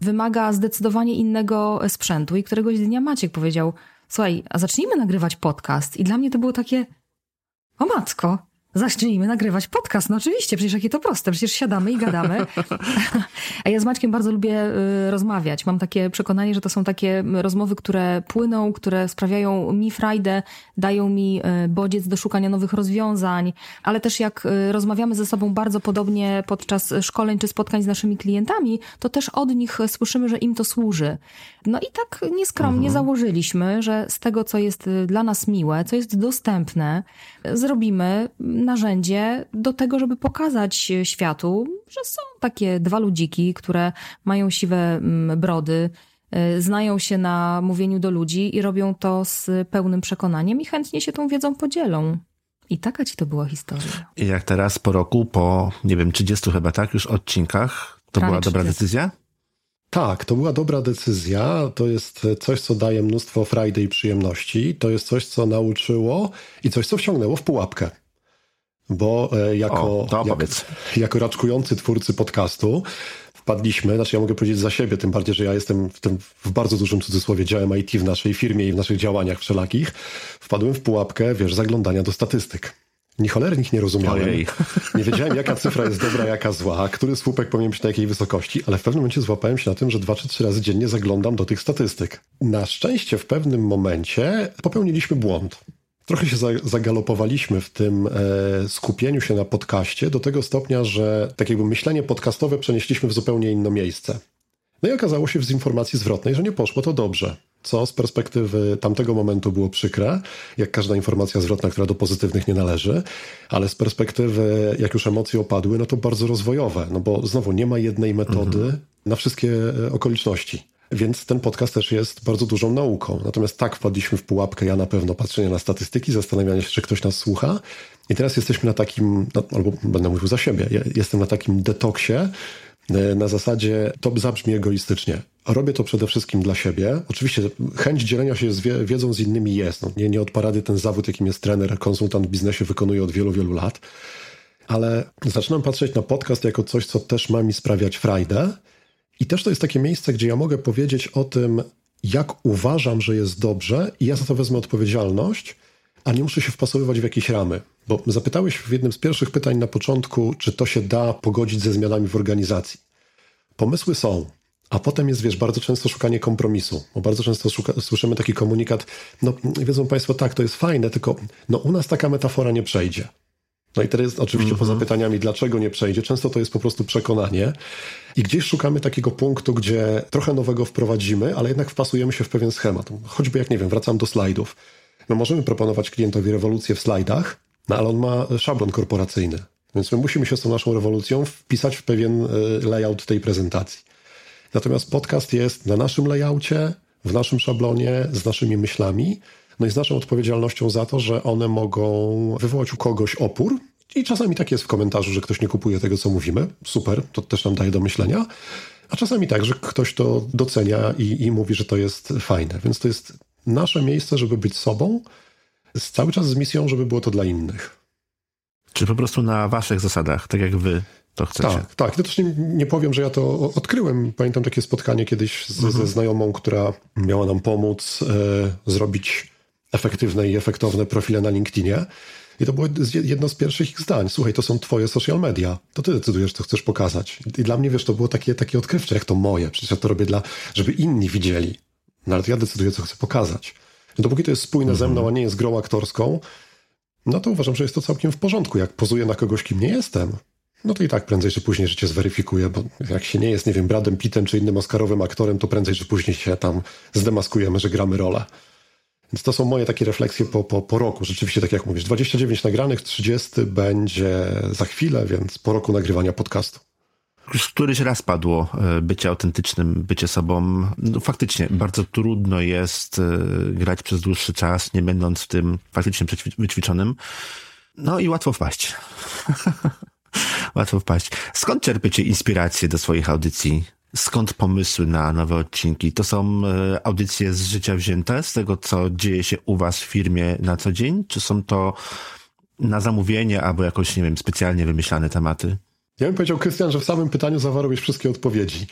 Wymaga zdecydowanie innego sprzętu i któregoś dnia Maciek powiedział, słuchaj, a zacznijmy nagrywać podcast. I dla mnie to było takie, o matko, Zacznijmy nagrywać podcast. No oczywiście, przecież jakie to proste, przecież siadamy i gadamy. A ja z Maćkiem bardzo lubię y, rozmawiać. Mam takie przekonanie, że to są takie rozmowy, które płyną, które sprawiają mi frajdę, dają mi y, bodziec do szukania nowych rozwiązań, ale też jak y, rozmawiamy ze sobą bardzo podobnie podczas szkoleń czy spotkań z naszymi klientami, to też od nich słyszymy, że im to służy. No i tak nieskromnie mhm. założyliśmy, że z tego, co jest dla nas miłe, co jest dostępne, zrobimy narzędzie do tego, żeby pokazać światu, że są takie dwa ludziki, które mają siwe mm, brody, y, znają się na mówieniu do ludzi i robią to z pełnym przekonaniem i chętnie się tą wiedzą podzielą. I taka ci to była historia. I jak teraz po roku, po nie wiem, 30 chyba tak już odcinkach, to Prawie była dobra 30. decyzja? Tak, to była dobra decyzja. To jest coś, co daje mnóstwo frajdy i przyjemności. To jest coś, co nauczyło i coś, co wciągnęło w pułapkę bo e, jako, o, jak, jako raczkujący twórcy podcastu wpadliśmy, znaczy ja mogę powiedzieć za siebie, tym bardziej, że ja jestem w tym w bardzo dużym cudzysłowie działem IT w naszej firmie i w naszych działaniach wszelakich, wpadłem w pułapkę, wiesz, zaglądania do statystyk. Ni cholernych nie rozumiałem. Ojej. Nie wiedziałem, jaka cyfra jest dobra, jaka zła, który słupek powinien być na jakiej wysokości, ale w pewnym momencie złapałem się na tym, że dwa czy trzy razy dziennie zaglądam do tych statystyk. Na szczęście w pewnym momencie popełniliśmy błąd trochę się zagalopowaliśmy w tym e, skupieniu się na podcaście do tego stopnia, że tak jakby myślenie podcastowe przenieśliśmy w zupełnie inne miejsce. No i okazało się z informacji zwrotnej, że nie poszło to dobrze. Co z perspektywy tamtego momentu było przykre, jak każda informacja zwrotna, która do pozytywnych nie należy, ale z perspektywy, jak już emocje opadły, no to bardzo rozwojowe, no bo znowu nie ma jednej metody mhm. na wszystkie e, okoliczności. Więc ten podcast też jest bardzo dużą nauką. Natomiast tak wpadliśmy w pułapkę, ja na pewno patrzenia na statystyki, zastanawiania się, czy ktoś nas słucha. I teraz jesteśmy na takim, no, albo będę mówił za siebie, ja jestem na takim detoksie, na zasadzie to zabrzmi egoistycznie. Robię to przede wszystkim dla siebie. Oczywiście chęć dzielenia się z wiedzą z innymi jest. No, nie, nie od parady ten zawód, jakim jest trener, konsultant w biznesie wykonuje od wielu, wielu lat. Ale zaczynam patrzeć na podcast jako coś, co też ma mi sprawiać frajdę i też to jest takie miejsce, gdzie ja mogę powiedzieć o tym, jak uważam, że jest dobrze, i ja za to wezmę odpowiedzialność, a nie muszę się wpasowywać w jakieś ramy. Bo zapytałeś w jednym z pierwszych pytań na początku, czy to się da pogodzić ze zmianami w organizacji. Pomysły są, a potem jest, wiesz, bardzo często szukanie kompromisu, bo bardzo często szuka, słyszymy taki komunikat, no wiedzą Państwo, tak, to jest fajne, tylko no u nas taka metafora nie przejdzie. No i teraz oczywiście mm-hmm. poza pytaniami, dlaczego nie przejdzie, często to jest po prostu przekonanie. I gdzieś szukamy takiego punktu, gdzie trochę nowego wprowadzimy, ale jednak wpasujemy się w pewien schemat. Choćby jak, nie wiem, wracam do slajdów. No możemy proponować klientowi rewolucję w slajdach, no ale on ma szablon korporacyjny. Więc my musimy się z tą naszą rewolucją wpisać w pewien e, layout tej prezentacji. Natomiast podcast jest na naszym layoutie, w naszym szablonie, z naszymi myślami, no i z naszą odpowiedzialnością za to, że one mogą wywołać u kogoś opór. I czasami tak jest w komentarzu, że ktoś nie kupuje tego, co mówimy. Super, to też nam daje do myślenia. A czasami tak, że ktoś to docenia i, i mówi, że to jest fajne. Więc to jest nasze miejsce, żeby być sobą, z, cały czas z misją, żeby było to dla innych. Czy po prostu na waszych zasadach, tak jak wy to chcecie? Tak, tak. Ja też nie, nie powiem, że ja to odkryłem. Pamiętam takie spotkanie kiedyś z, mhm. ze znajomą, która miała nam pomóc e, zrobić efektywne i efektowne profile na LinkedInie. I to było jedno z pierwszych ich zdań. Słuchaj, to są twoje social media. To ty decydujesz, co chcesz pokazać. I dla mnie, wiesz, to było takie, takie odkrywcze, jak to moje. Przecież ja to robię dla, żeby inni widzieli. No ale to ja decyduję, co chcę pokazać. Dopóki to jest spójne mhm. ze mną, a nie jest grą aktorską, no to uważam, że jest to całkiem w porządku. Jak pozuję na kogoś, kim nie jestem, no to i tak prędzej czy później życie zweryfikuje, bo jak się nie jest, nie wiem, Bradem Pittem czy innym Oscarowym aktorem, to prędzej czy później się tam zdemaskujemy, że gramy rolę. Więc to są moje takie refleksje po, po, po roku. Rzeczywiście, tak jak mówisz, 29 nagranych, 30 będzie za chwilę, więc po roku nagrywania podcastu. Już któryś raz padło e, bycie autentycznym, bycie sobą. No, faktycznie bardzo trudno jest e, grać przez dłuższy czas, nie będąc w tym faktycznie wyćwiczonym. No i łatwo wpaść. łatwo wpaść. Skąd czerpiecie inspirację do swoich audycji? Skąd pomysły na nowe odcinki? To są e, audycje z życia wzięte, z tego, co dzieje się u was w firmie na co dzień? Czy są to na zamówienie albo jakoś, nie wiem, specjalnie wymyślane tematy? Ja bym powiedział, Krystian, że w samym pytaniu zawarłeś wszystkie odpowiedzi.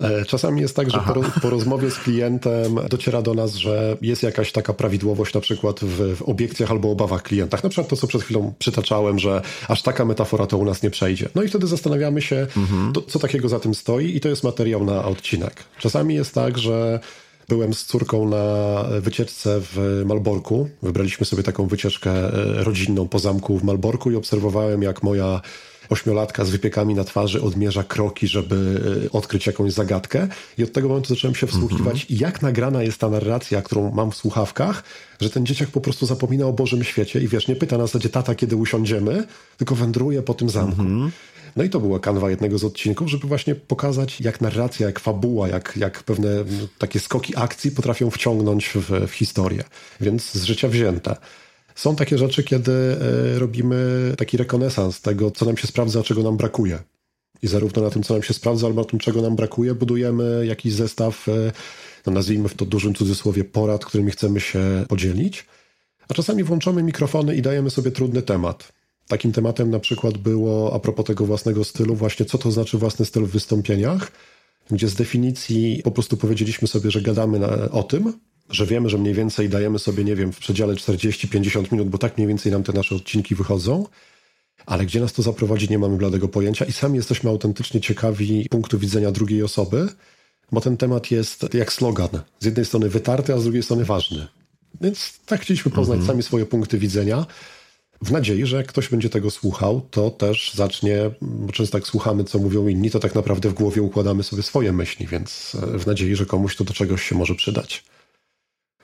E, czasami jest tak, że po, po, rozmowie z klientem dociera do nas, że jest jakaś taka prawidłowość na przykład w, w obiekcjach albo obawach klientach. Na przykład to, co przed chwilą przytaczałem, że aż taka metafora to u nas nie przejdzie. No i wtedy zastanawiamy się, mhm. to, co takiego za tym stoi i to jest materiał na odcinek. Czasami jest tak, że Byłem z córką na wycieczce w Malborku. Wybraliśmy sobie taką wycieczkę e, rodzinną po zamku w Malborku i obserwowałem, jak moja ośmiolatka z wypiekami na twarzy odmierza kroki, żeby e, odkryć jakąś zagadkę. I od tego momentu zacząłem się wsłuchiwać, mm -hmm. jak nagrana jest ta narracja, którą mam w słuchawkach, że ten dzieciak po prostu zapomina o Bożym świecie i wiesz, nie pyta na zasadzie tata, kiedy usiądziemy, tylko wędruje po tym zamku. Mm -hmm. No i to była kanwa jednego z odcinków, żeby właśnie pokazać, jak narracja, jak fabuła, jak, jak pewne no, takie skoki akcji potrafią wciągnąć w, w historię. Więc z życia wzięte. Są takie rzeczy, kiedy e, robimy taki rekonesans tego, co nam się sprawdza, a czego nam brakuje. I zarówno na tym, co nam się sprawdza, albo na tym, czego nam brakuje, budujemy jakiś zestaw, e, no nazwijmy w to dużym cudzysłowie, porad, którymi chcemy się podzielić. A czasami włączamy mikrofony i dajemy sobie trudny temat. Takim tematem na przykład było, a propos tego własnego stylu, właśnie co to znaczy własny styl w wystąpieniach, gdzie z definicji po prostu powiedzieliśmy sobie, że gadamy na, o tym, że wiemy, że mniej więcej dajemy sobie, nie wiem, w przedziale 40-50 minut, bo tak mniej więcej nam te nasze odcinki wychodzą, ale gdzie nas to zaprowadzi, nie mamy bladego pojęcia i sami jesteśmy autentycznie ciekawi punktu widzenia drugiej osoby, bo ten temat jest jak slogan. Z jednej strony wytarty, a z drugiej strony ważny. Więc tak chcieliśmy poznać mhm. sami swoje punkty widzenia w nadziei, że jak ktoś będzie tego słuchał, to też zacznie, bo często tak słuchamy, co mówią inni, to tak naprawdę w głowie układamy sobie swoje myśli, więc e, w nadziei, że komuś to do czegoś się może przydać.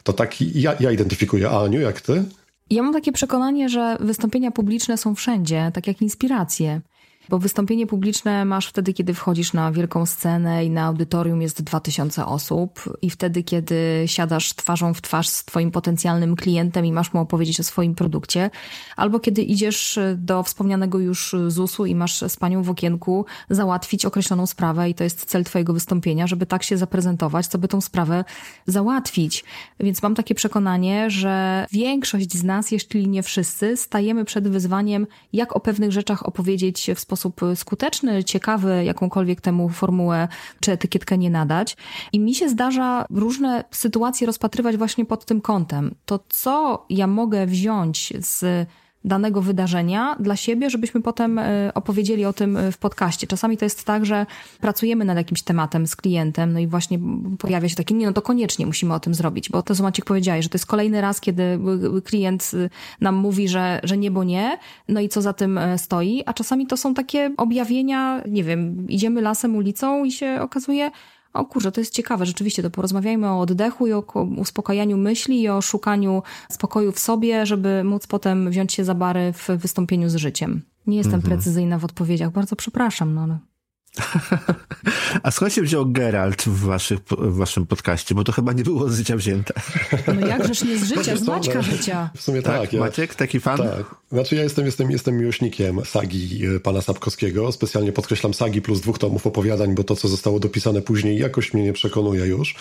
To tak ja, ja identyfikuję Aniu, jak ty? Ja mam takie przekonanie, że wystąpienia publiczne są wszędzie, tak jak inspiracje. Bo wystąpienie publiczne masz wtedy, kiedy wchodzisz na wielką scenę i na audytorium jest 2000 osób, i wtedy, kiedy siadasz twarzą w twarz z Twoim potencjalnym klientem i masz mu opowiedzieć o swoim produkcie, albo kiedy idziesz do wspomnianego już ZUS-u i masz z panią w okienku załatwić określoną sprawę, i to jest cel Twojego wystąpienia, żeby tak się zaprezentować, co by tą sprawę załatwić. Więc mam takie przekonanie, że większość z nas, jeśli nie wszyscy, stajemy przed wyzwaniem, jak o pewnych rzeczach opowiedzieć w sposób sposób skuteczny, ciekawy, jakąkolwiek temu formułę czy etykietkę nie nadać. I mi się zdarza różne sytuacje rozpatrywać właśnie pod tym kątem. To, co ja mogę wziąć z danego wydarzenia dla siebie, żebyśmy potem e, opowiedzieli o tym e, w podcaście. Czasami to jest tak, że pracujemy nad jakimś tematem z klientem, no i właśnie pojawia się takie, nie no to koniecznie musimy o tym zrobić, bo to, co Maciek powiedziałeś, że to jest kolejny raz, kiedy e, klient nam mówi, że, że nie, bo nie, no i co za tym stoi, a czasami to są takie objawienia, nie wiem, idziemy lasem, ulicą i się okazuje, o kurczę, to jest ciekawe, rzeczywiście, to porozmawiajmy o oddechu i o uspokajaniu myśli i o szukaniu spokoju w sobie, żeby móc potem wziąć się za bary w wystąpieniu z życiem. Nie jestem mhm. precyzyjna w odpowiedziach, bardzo przepraszam, no ale... A skąd się wziął Geralt w, waszych, w waszym podcaście? Bo to chyba nie było z życia wzięte. No jakżeż nie z życia, z Maćka życia. W sumie tak. tak ja, Maciek, taki fan? Tak. Znaczy ja jestem, jestem, jestem miłośnikiem sagi e, pana Sapkowskiego. Specjalnie podkreślam sagi plus dwóch tomów opowiadań, bo to, co zostało dopisane później jakoś mnie nie przekonuje już.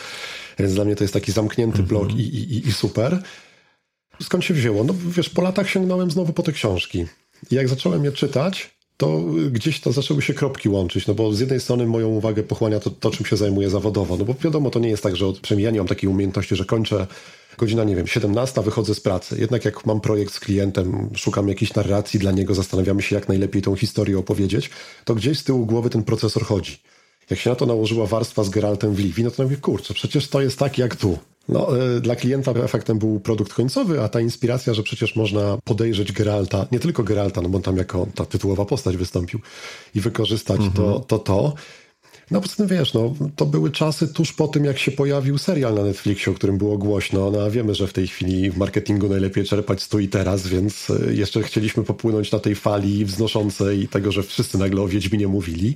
Więc dla mnie to jest taki zamknięty mhm. blog i, i, i super. Skąd się wzięło? No wiesz, po latach sięgnąłem znowu po te książki. I jak zacząłem je czytać, to gdzieś to zaczęły się kropki łączyć, no bo z jednej strony moją uwagę pochłania to, to czym się zajmuję zawodowo, no bo wiadomo, to nie jest tak, że od, ja nie mam takiej umiejętności, że kończę godzina, nie wiem, 17, wychodzę z pracy. Jednak jak mam projekt z klientem, szukam jakiejś narracji dla niego, zastanawiamy się, jak najlepiej tą historię opowiedzieć, to gdzieś z tyłu głowy ten procesor chodzi. Jak się na to nałożyła warstwa z Geraltem w Livi, no to mówię, kurczę, przecież to jest tak jak tu. No, y, dla klienta efektem był produkt końcowy, a ta inspiracja, że przecież można podejrzeć Geralta, nie tylko Geralta, no bo on tam jako ta tytułowa postać wystąpił i wykorzystać mhm. to, to, to. No poza tym wiesz, no, to były czasy tuż po tym, jak się pojawił serial na Netflixie, o którym było głośno. No a wiemy, że w tej chwili w marketingu najlepiej czerpać tu i teraz, więc y, jeszcze chcieliśmy popłynąć na tej fali wznoszącej tego, że wszyscy nagle o Wiedźminie mówili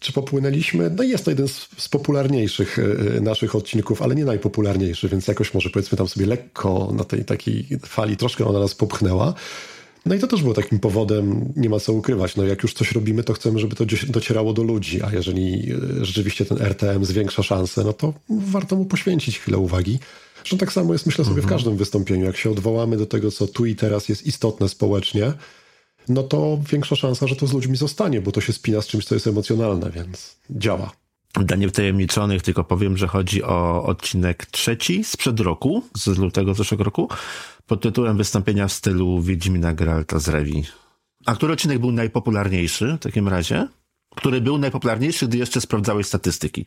czy popłynęliśmy. No jest to jeden z, z, popularniejszych e, e, naszych odcinków, ale nie najpopularniejszy, więc jakoś może powiedzmy tam sobie lekko na tej takiej fali troszkę ona nas popchnęła. No i to też było takim powodem, nie ma co ukrywać. No jak już coś robimy, to chcemy, żeby to docierało do ludzi, a jeżeli e, rzeczywiście ten RTM zwiększa szanse, no to warto mu poświęcić chwilę uwagi. Zresztą tak samo jest myślę sobie w mhm. każdym wystąpieniu. Jak się odwołamy do tego, co tu i teraz jest istotne społecznie, no to większa szansa, że to z ludźmi zostanie, bo to się spina z czymś, co jest emocjonalne, więc działa. Dla niewtajemniczonych tylko powiem, że chodzi o odcinek trzeci sprzed roku, z lutego zeszłego roku, pod tytułem Wystąpienia w stylu Wiedźmina Geralta z Rewi. A który odcinek był najpopularniejszy w takim razie? Który był najpopularniejszy, gdy jeszcze sprawdzałeś statystyki?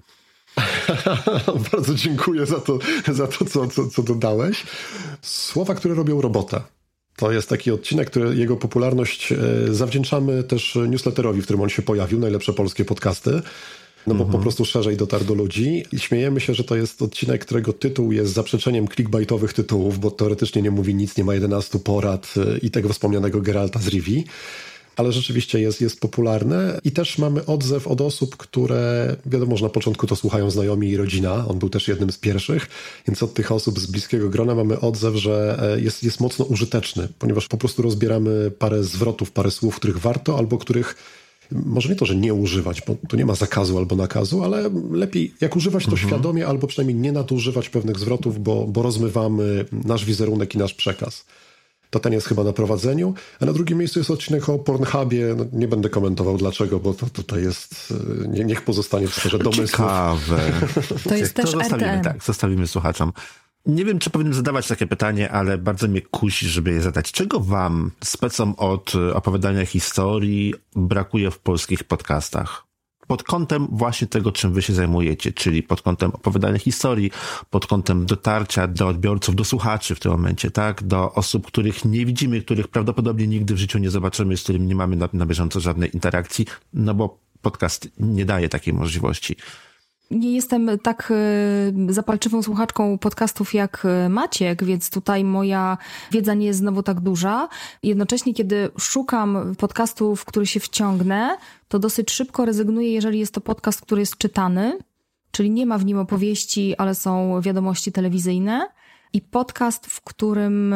Bardzo dziękuję za to, za to co, co, co dodałeś. Słowa, które robią robotę. To jest taki odcinek, który jego popularność e, zawdzięczamy też newsletterowi, w którym on się pojawił, najlepsze polskie podcasty. No bo mhm. po prostu szerzej dotarł do ludzi i śmiejemy się, że to jest odcinek, którego tytuł jest zaprzeczeniem clickbaitowych tytułów, bo teoretycznie nie mówi nic, nie ma 11 porad e, i tego wspomnianego Geralta z Rivi ale rzeczywiście jest, jest popularne i też mamy odzew od osób, które wiadomo, że na początku to słuchają znajomi i rodzina. On był też jednym z pierwszych, więc od tych osób z bliskiego grona mamy odzew, że e, jest, jest mocno użyteczny, ponieważ po prostu rozbieramy parę zwrotów, parę słów, których warto albo których może nie to, że nie używać, bo tu nie ma zakazu albo nakazu, ale lepiej jak używać to mhm. świadomie, albo przynajmniej nie nadużywać pewnych zwrotów, bo, bo rozmywamy nasz wizerunek i nasz przekaz. To ten jest chyba na prowadzeniu. A na drugim miejscu jest odcinek o Pornhubie. No, nie będę komentował dlaczego, bo to tutaj jest. E, nie, niech pozostanie w sferze domysłów. Ciekawe. To jest to też zostawimy, RTM. Tak, zostawimy słuchaczom. Nie wiem, czy powinienem zadawać takie pytanie, ale bardzo mnie kusi, żeby je zadać. Czego wam, specom od opowiadania historii, brakuje w polskich podcastach? Pod kątem właśnie tego, czym wy się zajmujecie, czyli pod kątem opowiadania historii, pod kątem dotarcia do odbiorców, do słuchaczy w tym momencie, tak? Do osób, których nie widzimy, których prawdopodobnie nigdy w życiu nie zobaczymy, z którymi nie mamy na, na bieżąco żadnej interakcji, no bo podcast nie daje takiej możliwości nie jestem tak e, zapalczywą słuchaczką podcastów jak e, Maciek, więc tutaj moja wiedza nie jest znowu tak duża. Jednocześnie, kiedy szukam podcastu, w który się wciągnę, to dosyć szybko rezygnuję, jeżeli jest to podcast, który jest czytany, czyli nie ma w nim opowieści, ale są wiadomości telewizyjne. I podcast, w którym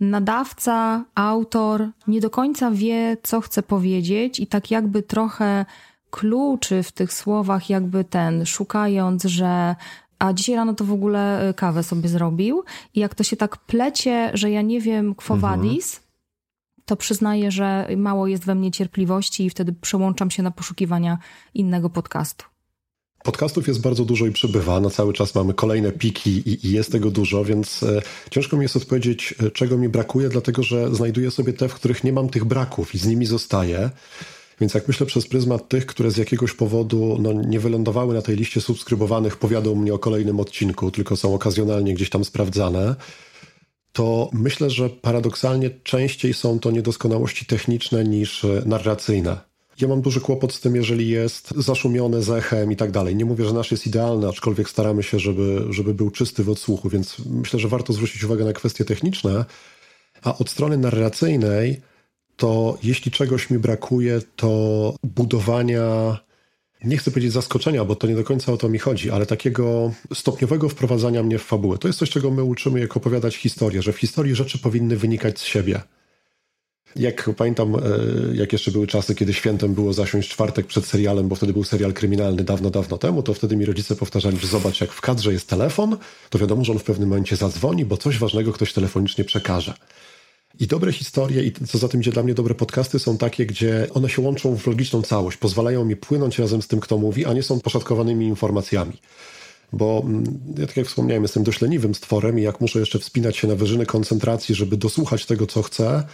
nadawca, autor nie do końca wie, co chce powiedzieć, i tak jakby trochę kluczy w tych słowach, jakby ten, szukając, że a dzisiaj rano to w ogóle y, kawę sobie zrobił. I jak to się tak plecie, że ja nie wiem quo mhm. vadis, mhm. to przyznaję, że mało jest we mnie cierpliwości i wtedy przełączam się na poszukiwania innego podcastu. Podcastów jest bardzo dużo i przybywa. Na cały czas mamy kolejne piki i, i jest tego dużo, więc e, ciężko mi jest odpowiedzieć, e, czego mi brakuje, dlatego że znajduję sobie te, w których nie mam tych braków i z nimi zostaję. Więc jak myślę przez pryzmat tych, które z jakiegoś powodu no, nie wylądowały na tej liście subskrybowanych, powiadą mnie o kolejnym odcinku, tylko są okazjonalnie gdzieś tam sprawdzane, to myślę, że paradoksalnie częściej są to niedoskonałości techniczne niż e, narracyjne. Ja mam duży kłopot z tym, jeżeli jest zaszumione echem i tak dalej. Nie mówię, że nasz jest idealny, aczkolwiek staramy się, żeby, żeby był czysty w odsłuchu, więc myślę, że warto zwrócić uwagę na kwestie techniczne. A od strony narracyjnej to jeśli czegoś mi brakuje, to budowania nie chcę powiedzieć zaskoczenia, bo to nie do końca o to mi chodzi, ale takiego stopniowego wprowadzania mnie w fabułę. To jest coś, czego my uczymy, jak opowiadać historię, że w historii rzeczy powinny wynikać z siebie. Jak pamiętam, e, jak jeszcze były czasy, kiedy świętem było zasiąść czwartek przed serialem, bo wtedy był serial kryminalny dawno, dawno temu, to wtedy mi rodzice powtarzali, że zobacz, jak w kadrze jest telefon, to wiadomo, że on w pewnym momencie zadzwoni, bo coś ważnego ktoś telefonicznie przekaże. I dobre historie, i co za tym idzie dla mnie dobre podcasty, są takie, gdzie one się łączą w logiczną całość, pozwalają mi płynąć razem z tym, kto mówi, a nie są poszatkowanymi informacjami. Bo mm, ja tak jak wspomniałem, jestem dość leniwym stworem i jak muszę jeszcze wspinać się na wyżyny koncentracji, żeby dosłuchać tego, co chcę,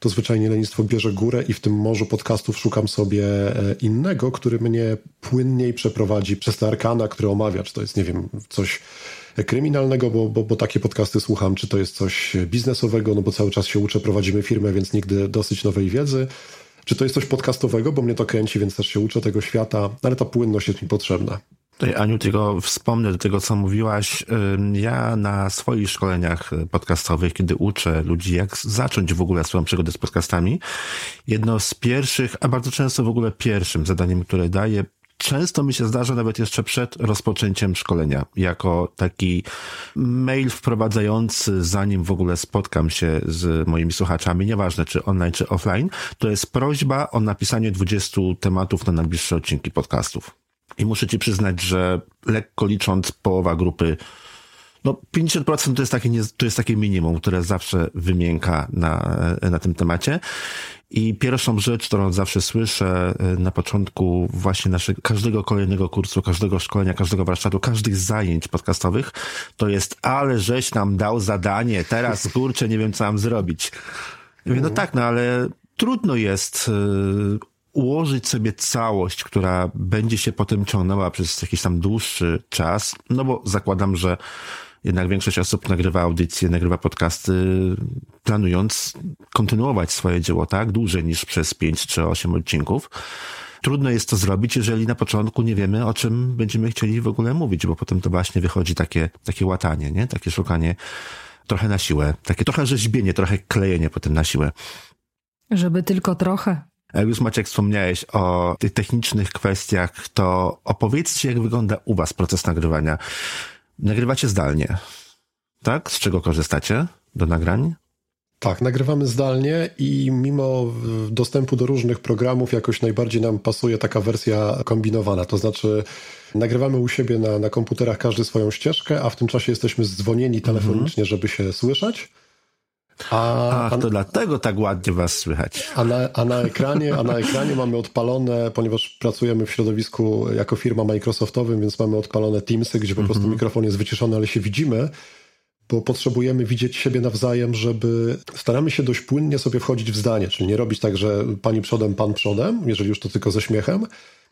to zwyczajnie lenistwo bierze górę i w tym morzu podcastów szukam sobie e, innego, który mnie płynniej przeprowadzi przez te arkana, które omawia, czy to jest, nie wiem, coś kryminalnego, bo, bo, bo takie podcasty słucham, czy to jest coś biznesowego, no bo cały czas się uczę, prowadzimy firmę, więc nigdy dosyć nowej wiedzy, czy to jest coś podcastowego, bo mnie to kręci, więc też się uczę tego świata, ale ta płynność jest mi potrzebna. Tutaj, Aniu, tylko wspomnę do tego, co mówiłaś. Ja na swoich szkoleniach podcastowych, kiedy uczę ludzi, jak zacząć w ogóle swoją przygodę z podcastami, jedno z pierwszych, a bardzo często w ogóle pierwszym zadaniem, które daję, często mi się zdarza nawet jeszcze przed rozpoczęciem szkolenia, jako taki mail wprowadzający, zanim w ogóle spotkam się z moimi słuchaczami, nieważne czy online, czy offline, to jest prośba o napisanie 20 tematów na najbliższe odcinki podcastów. I muszę ci przyznać, że lekko licząc połowa grupy no 50% to jest takie, to jest takie minimum, które zawsze wymienka na, na tym temacie. I pierwszą rzecz, którą zawsze słyszę e, na początku właśnie naszego, każdego kolejnego kursu, każdego szkolenia, każdego warsztatu, każdych zajęć podcastowych, to jest, ale żeś nam dał zadanie, teraz kurczę, nie wiem, co mam zrobić. Ja mówię, no tak, no ale trudno jest e, ułożyć sobie całość, która będzie się potem ciągnęła przez jakiś tam dłuższy czas, no bo zakładam, że jednak większość osób nagrywa audycje, nagrywa podcasty, planując kontynuować swoje dzieło, tak? Dłużej niż przez pięć czy osiem odcinków. Trudno jest to zrobić, jeżeli na początku nie wiemy, o czym będziemy chcieli w ogóle mówić, bo potem to właśnie wychodzi takie, takie łatanie, nie? Takie szukanie trochę na siłę. Takie trochę rzeźbienie, trochę klejenie potem na siłę. Żeby tylko trochę. Jak już Maciek wspomniałeś o tych technicznych kwestiach, to opowiedzcie, jak wygląda u Was proces nagrywania. Nagrywacie zdalnie, tak? Z czego korzystacie do nagrań? Tak, nagrywamy zdalnie i mimo dostępu do różnych programów jakoś najbardziej nam pasuje taka wersja kombinowana. To znaczy nagrywamy u siebie na, na komputerach każdy swoją ścieżkę, a w tym czasie jesteśmy dzwonieni telefonicznie, mhm. żeby się słyszeć. A, Ach, to a, dlatego tak ładnie was słychać. A na, a na, ekranie, a na ekranie mamy odpalone, ponieważ pracujemy w środowisku jako firma Microsoftowym, więc mamy odpalone Teamsy, gdzie po prostu mm -hmm. mikrofon jest wyciszony, ale się widzimy, bo potrzebujemy widzieć siebie nawzajem, żeby staramy się dość płynnie sobie wchodzić w zdanie, czyli nie robić tak, że pani przodem, pan przodem, jeżeli już to tylko ze śmiechem.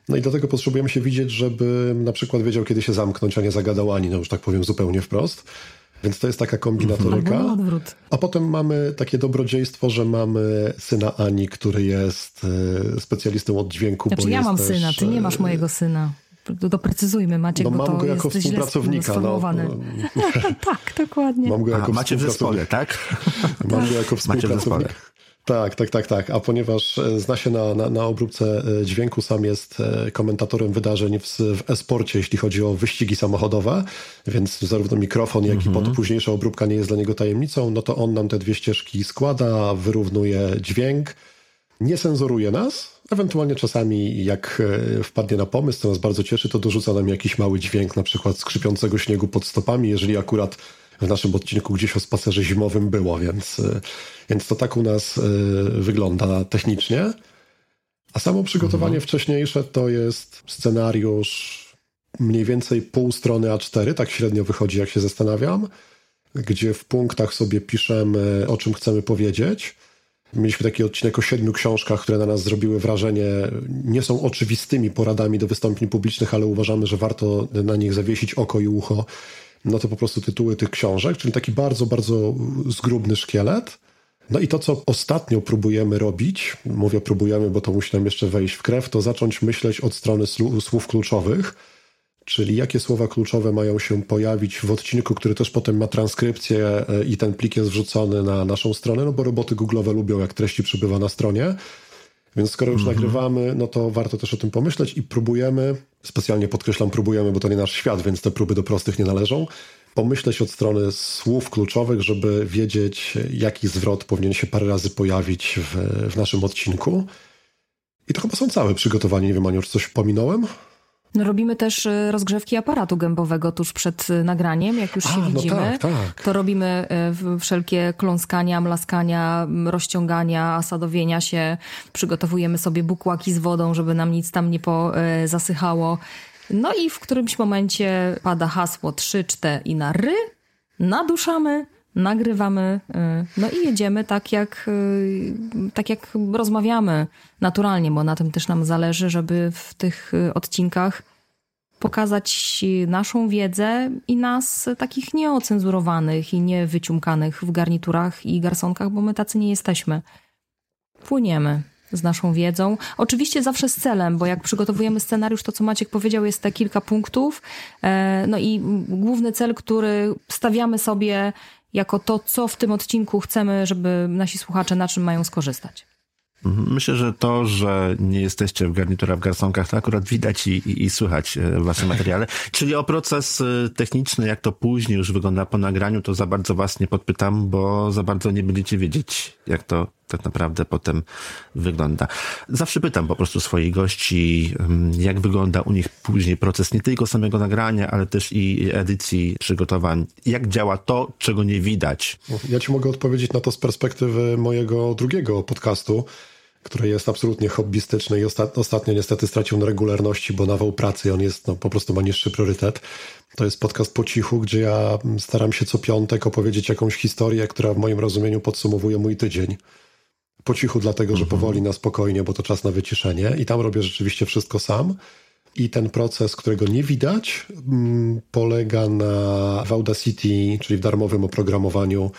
No i dlatego potrzebujemy się widzieć, żeby na przykład wiedział, kiedy się zamknąć, a nie zagadał ani, no już tak powiem zupełnie wprost. Więc to jest taka kombinatoryka. A potem mamy takie dobrodziejstwo, że mamy syna Ani, który jest e, specjalistą od dźwięku. Znaczy, ja mam też... syna, ty nie masz mojego syna. Doprecyzujmy, Maciek, no, bo mam go jako współpracownika. No. tak, dokładnie. Mam go jako A, macie w zespole, tak? Mam go jako współpracownika. Tak, tak, tak, tak. A ponieważ e, zna się na, na, na obróbce e, dźwięku, sam jest e, komentatorem wydarzeń w, w e-sporcie, jeśli chodzi o wyścigi samochodowe, więc zarówno mikrofon, jak i mhm. późniejsza obróbka nie jest dla niego tajemnicą, no to on nam te dwie ścieżki składa, wyrównuje dźwięk, nie cenzuruje nas, ewentualnie czasami jak wpadnie na pomysł, co nas bardzo cieszy, to dorzuca nam jakiś mały dźwięk, na przykład skrzypiącego śniegu pod stopami, jeżeli akurat w naszym odcinku gdzieś o spacerze zimowym było, więc, więc to tak u nas e, wygląda technicznie. A samo przygotowanie mhm. wcześniejsze to jest scenariusz mniej więcej pół strony A4, tak średnio wychodzi, jak się zastanawiam, gdzie w punktach sobie piszemy, o czym chcemy powiedzieć. Mieliśmy taki odcinek o siedmiu książkach, które na nas zrobiły wrażenie. Nie są oczywistymi poradami do wystąpień publicznych, ale uważamy, że warto na nich zawiesić oko i ucho no to po prostu tytuły tych książek, czyli taki bardzo, bardzo zgrubny szkielet. No i to, co ostatnio próbujemy robić, mówię próbujemy, bo to musi nam jeszcze wejść w krew, to zacząć myśleć od strony słów kluczowych, czyli jakie słowa kluczowe mają się pojawić w odcinku, który też potem ma transkrypcję e, i ten plik jest wrzucony na naszą stronę, no bo roboty Google'owe lubią, jak treści przybywa na stronie. Więc skoro już mhm. nagrywamy, no to warto też o tym pomyśleć i próbujemy, specjalnie podkreślam, próbujemy, bo to nie nasz świat, więc te próby do prostych nie należą, pomyśleć od strony słów kluczowych, żeby wiedzieć, jaki zwrot powinien się parę razy pojawić w, w naszym odcinku. I to chyba są całe przygotowania. Nie wiem, Aniu, czy coś pominąłem? No, robimy też y, rozgrzewki aparatu gębowego tuż przed y, nagraniem, jak już A, się no widzimy. Tak, tak. To robimy y, wszelkie kląskania, mlaskania, rozciągania, asadowienia się. Przygotowujemy sobie bukłaki z wodą, żeby nam nic tam nie zasychało. No i w którymś momencie pada hasło 3, 4 i na ry, naduszamy, nagrywamy, no i jedziemy tak jak, tak jak rozmawiamy naturalnie, bo na tym też nam zależy, żeby w tych odcinkach pokazać naszą wiedzę i nas takich nieocenzurowanych i niewyciumkanych w garniturach i garsonkach, bo my tacy nie jesteśmy. Płyniemy z naszą wiedzą. Oczywiście zawsze z celem, bo jak przygotowujemy scenariusz, to co Maciek powiedział, jest te kilka punktów. E, no i główny cel, który stawiamy sobie jako to, co w tym odcinku chcemy, żeby nasi słuchacze na czym mają skorzystać. Mhm. Myślę, że to, że nie jesteście w garniturach, w garsonkach, to akurat widać i, i, i słychać e, w waszym materiale. Czyli o proces e, techniczny, jak to później już wygląda po nagraniu, to za bardzo was nie podpytam, bo za bardzo nie będziecie wiedzieć, jak to tak naprawdę potem wygląda. Zawsze pytam po prostu swoich gości, mm, jak wygląda u nich później proces nie tylko samego nagrania, ale też i edycji, przygotowań. Jak działa to, czego nie widać? Ja ci mogę odpowiedzieć na to z perspektywy mojego drugiego podcastu, który jest absolutnie hobbystyczny i ostatnio niestety stracił na regularności, bo nawał pracy on jest, no, po prostu ma niższy priorytet. To jest podcast po cichu, gdzie ja staram się co piątek opowiedzieć jakąś historię, która w moim rozumieniu podsumowuje mój tydzień po cichu, dlatego że mhm. powoli na spokojnie, bo to czas na wyciszenie. I tam robię rzeczywiście wszystko sam. I ten proces, którego nie widać, mm, polega na w Audacity, czyli w darmowym oprogramowaniu,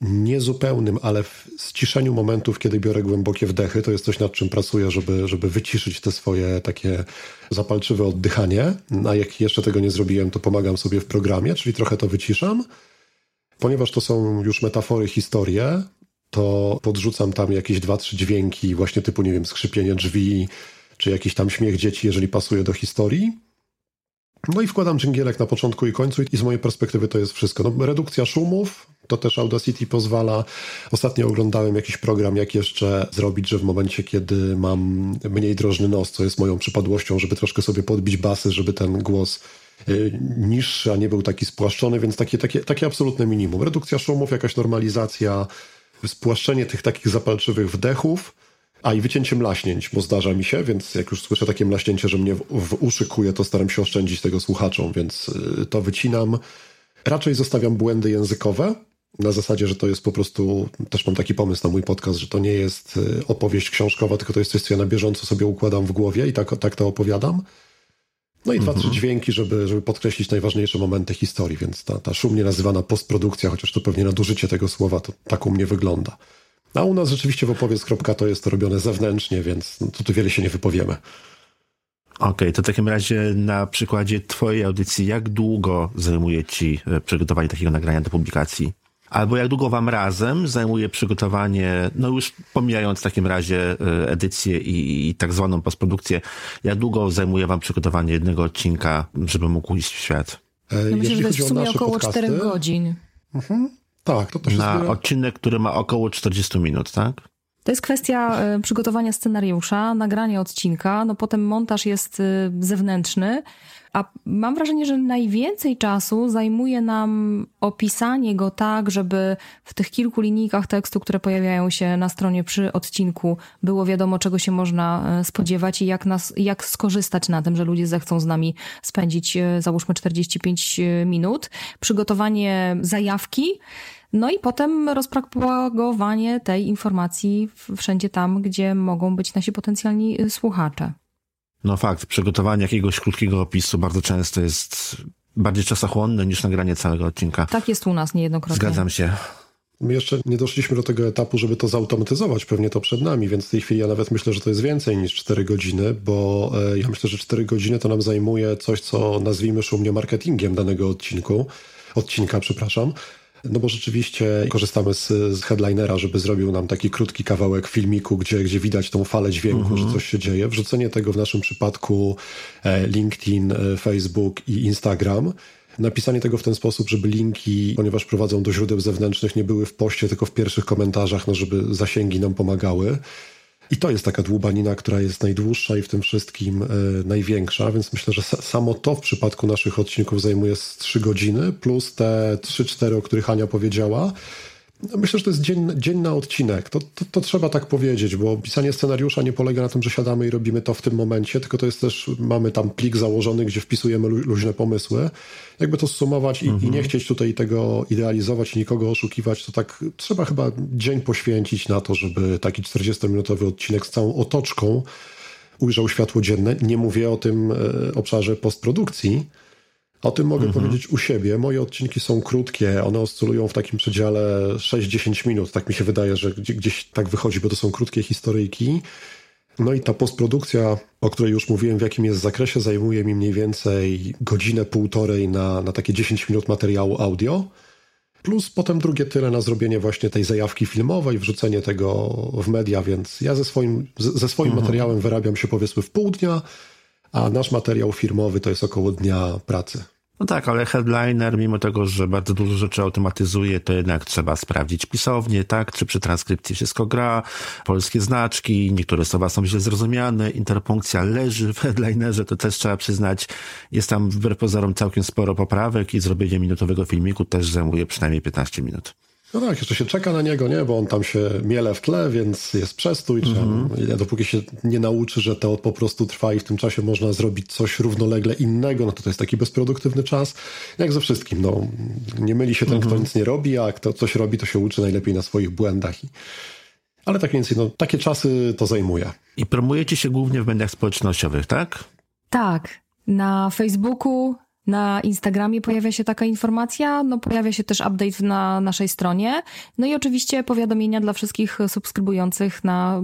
niezupełnym, ale w ściszeniu momentów, kiedy biorę głębokie wdechy. To jest coś, nad czym pracuję, żeby, żeby wyciszyć te swoje takie zapalczywe oddychanie. A jak jeszcze tego nie zrobiłem, to pomagam sobie w programie, czyli trochę to wyciszam. Ponieważ to są już metafory, historie, to podrzucam tam jakieś dwa, trzy dźwięki, właśnie typu, nie wiem, skrzypienie drzwi, czy jakiś tam śmiech dzieci, jeżeli pasuje do historii. No i wkładam dżingielek na początku i końcu i z mojej perspektywy to jest wszystko. No, redukcja szumów, to też Audacity pozwala. Ostatnio oglądałem jakiś program, jak jeszcze zrobić, że w momencie, kiedy mam mniej drożny nos, co jest moją przypadłością, żeby troszkę sobie podbić basy, żeby ten głos y, niższy, a nie był taki spłaszczony, więc takie, takie, takie absolutne minimum. Redukcja szumów, jakaś normalizacja, spłaszczenie tych takich zapalczywych wdechów, a i wycięcie mlaśnięć, bo zdarza mi się, więc jak już słyszę takie mlaśnięcie, że mnie w, w uszy kuje, to staram się oszczędzić tego słuchaczom, więc y, to wycinam. Raczej zostawiam błędy językowe, na zasadzie, że to jest po prostu, też mam taki pomysł na mój podcast, że to nie jest y, opowieść książkowa, tylko to jest coś, co ja na bieżąco sobie układam w głowie i tak, tak to opowiadam. No i dwa, trzy mhm. dźwięki, żeby, żeby podkreślić najważniejsze momenty historii, więc ta, ta szumnie nazywana postprodukcja, chociaż to pewnie nadużycie tego słowa, to tak u mnie wygląda. A u nas rzeczywiście w opowiedz.to jest to robione zewnętrznie, więc no, tu wiele się nie wypowiemy. Okej, okay, to w takim razie na przykładzie Twojej audycji, jak długo zajmuje Ci e, przygotowanie takiego nagrania do publikacji? Albo jak długo wam razem zajmuje przygotowanie, no już pomijając w takim razie e, edycję i, i tak zwaną postprodukcję, jak długo zajmuje wam przygotowanie jednego odcinka, żeby mógł iść w świat? E, myślę, że to jest w sumie około podcasty, 4 godzin. Mhm. Tak, to też Na jest... odcinek, który ma około 40 minut, tak? To jest kwestia e, przygotowania scenariusza, nagrania odcinka, no potem montaż jest zewnętrzny, a mam wrażenie, że najwięcej czasu zajmuje nam opisanie go tak, żeby w tych kilku linijkach tekstu, które pojawiają się na stronie przy odcinku, było wiadomo, czego się można e, spodziewać i jak, nas, jak skorzystać na tym, że ludzie zechcą z nami spędzić, e, załóżmy, 45 e, minut. Przygotowanie zajawki. No i potem rozpropagowanie tej informacji wszędzie tam, gdzie mogą być nasi potencjalni słuchacze. No fakt, przygotowanie jakiegoś krótkiego opisu bardzo często jest bardziej czasochłonne niż nagranie całego odcinka. Tak jest u nas niejednokrotnie. Zgadzam się. My jeszcze nie doszliśmy do tego etapu, żeby to zautomatyzować, pewnie to przed nami, więc w tej chwili ja nawet myślę, że to jest więcej niż 4 godziny, bo e, ja myślę, że 4 godziny to nam zajmuje coś, co nazwijmy szumnie marketingiem danego odcinku, odcinka, przepraszam. No bo rzeczywiście korzystamy z, z headlinera, żeby zrobił nam taki krótki kawałek filmiku, gdzie, gdzie widać tą falę dźwięku, mm -hmm. że mhm. coś się dzieje. Wrzucenie tego w naszym przypadku e, LinkedIn, e, Facebook i Instagram napisanie tego w ten sposób, żeby linki, ponieważ prowadzą do źródeł zewnętrznych, nie były w poście, tylko w pierwszych komentarzach, no żeby zasięgi nam pomagały. I to jest taka dłubanina, która jest najdłuższa i w tym wszystkim e, największa, więc myślę, że samo to w przypadku naszych odcinków zajmuje z 3 godziny, plus te 3-4, o których Ania powiedziała. No, myślę, że to jest dzień, dzień na odcinek. To, to, to, trzeba tak powiedzieć, bo pisanie scenariusza nie polega na tym, że siadamy i robimy to w tym momencie, tylko to jest też, mamy tam plik założony, gdzie wpisujemy luźne pomysły. Jakby to sumować i, mhm. i nie chcieć tutaj tego idealizować i nikogo oszukiwać, to tak trzeba chyba dzień poświęcić na to, żeby taki 40-minutowy odcinek z całą otoczką ujrzał światło dzienne. Nie mówię o tym e, obszarze postprodukcji, o tym mogę mhm. powiedzieć u siebie. Moje odcinki są krótkie, one oscylują w takim przedziale 6-10 minut. Tak mi się wydaje, że gdzieś tak wychodzi, bo to są krótkie historyjki. No i ta postprodukcja, o której już mówiłem, w jakim jest zakresie, zajmuje mi mniej więcej godzinę, półtorej na, na takie 10 minut materiału audio. Plus potem drugie tyle na zrobienie właśnie tej zajawki filmowej, wrzucenie tego w media, więc ja ze swoim, ze swoim mhm. materiałem wyrabiam się powiedzmy w pół dnia, a nasz materiał firmowy to jest około dnia pracy. No tak, ale headliner, mimo tego, że bardzo dużo rzeczy automatyzuje, to jednak trzeba sprawdzić pisownie, tak? Czy przy transkrypcji wszystko gra, polskie znaczki, niektóre słowa są źle zrozumiane, interpunkcja leży w headlinerze, to też trzeba przyznać. Jest tam wbrew pozorom całkiem sporo poprawek i zrobienie minutowego filmiku też zajmuje przynajmniej 15 minut. No tak, jeszcze się czeka na niego, nie? Bo on tam się miele w tle, więc jest przestój. Mm -hmm. Dopóki się nie nauczy, że to po prostu trwa i w tym czasie można zrobić coś równolegle innego, no to to jest taki bezproduktywny czas. Jak ze wszystkim, no. Nie myli się ten, mm -hmm. kto mhm. nic nie robi, a kto coś robi, to się uczy najlepiej na swoich błędach. Ale tak więcej, no, takie czasy to zajmuje. I promujecie się głównie w mediach społecznościowych, tak? Tak. Na Facebooku, na Instagramie pojawia się taka informacja, no pojawia się też update na naszej stronie, no i oczywiście powiadomienia dla wszystkich subskrybujących na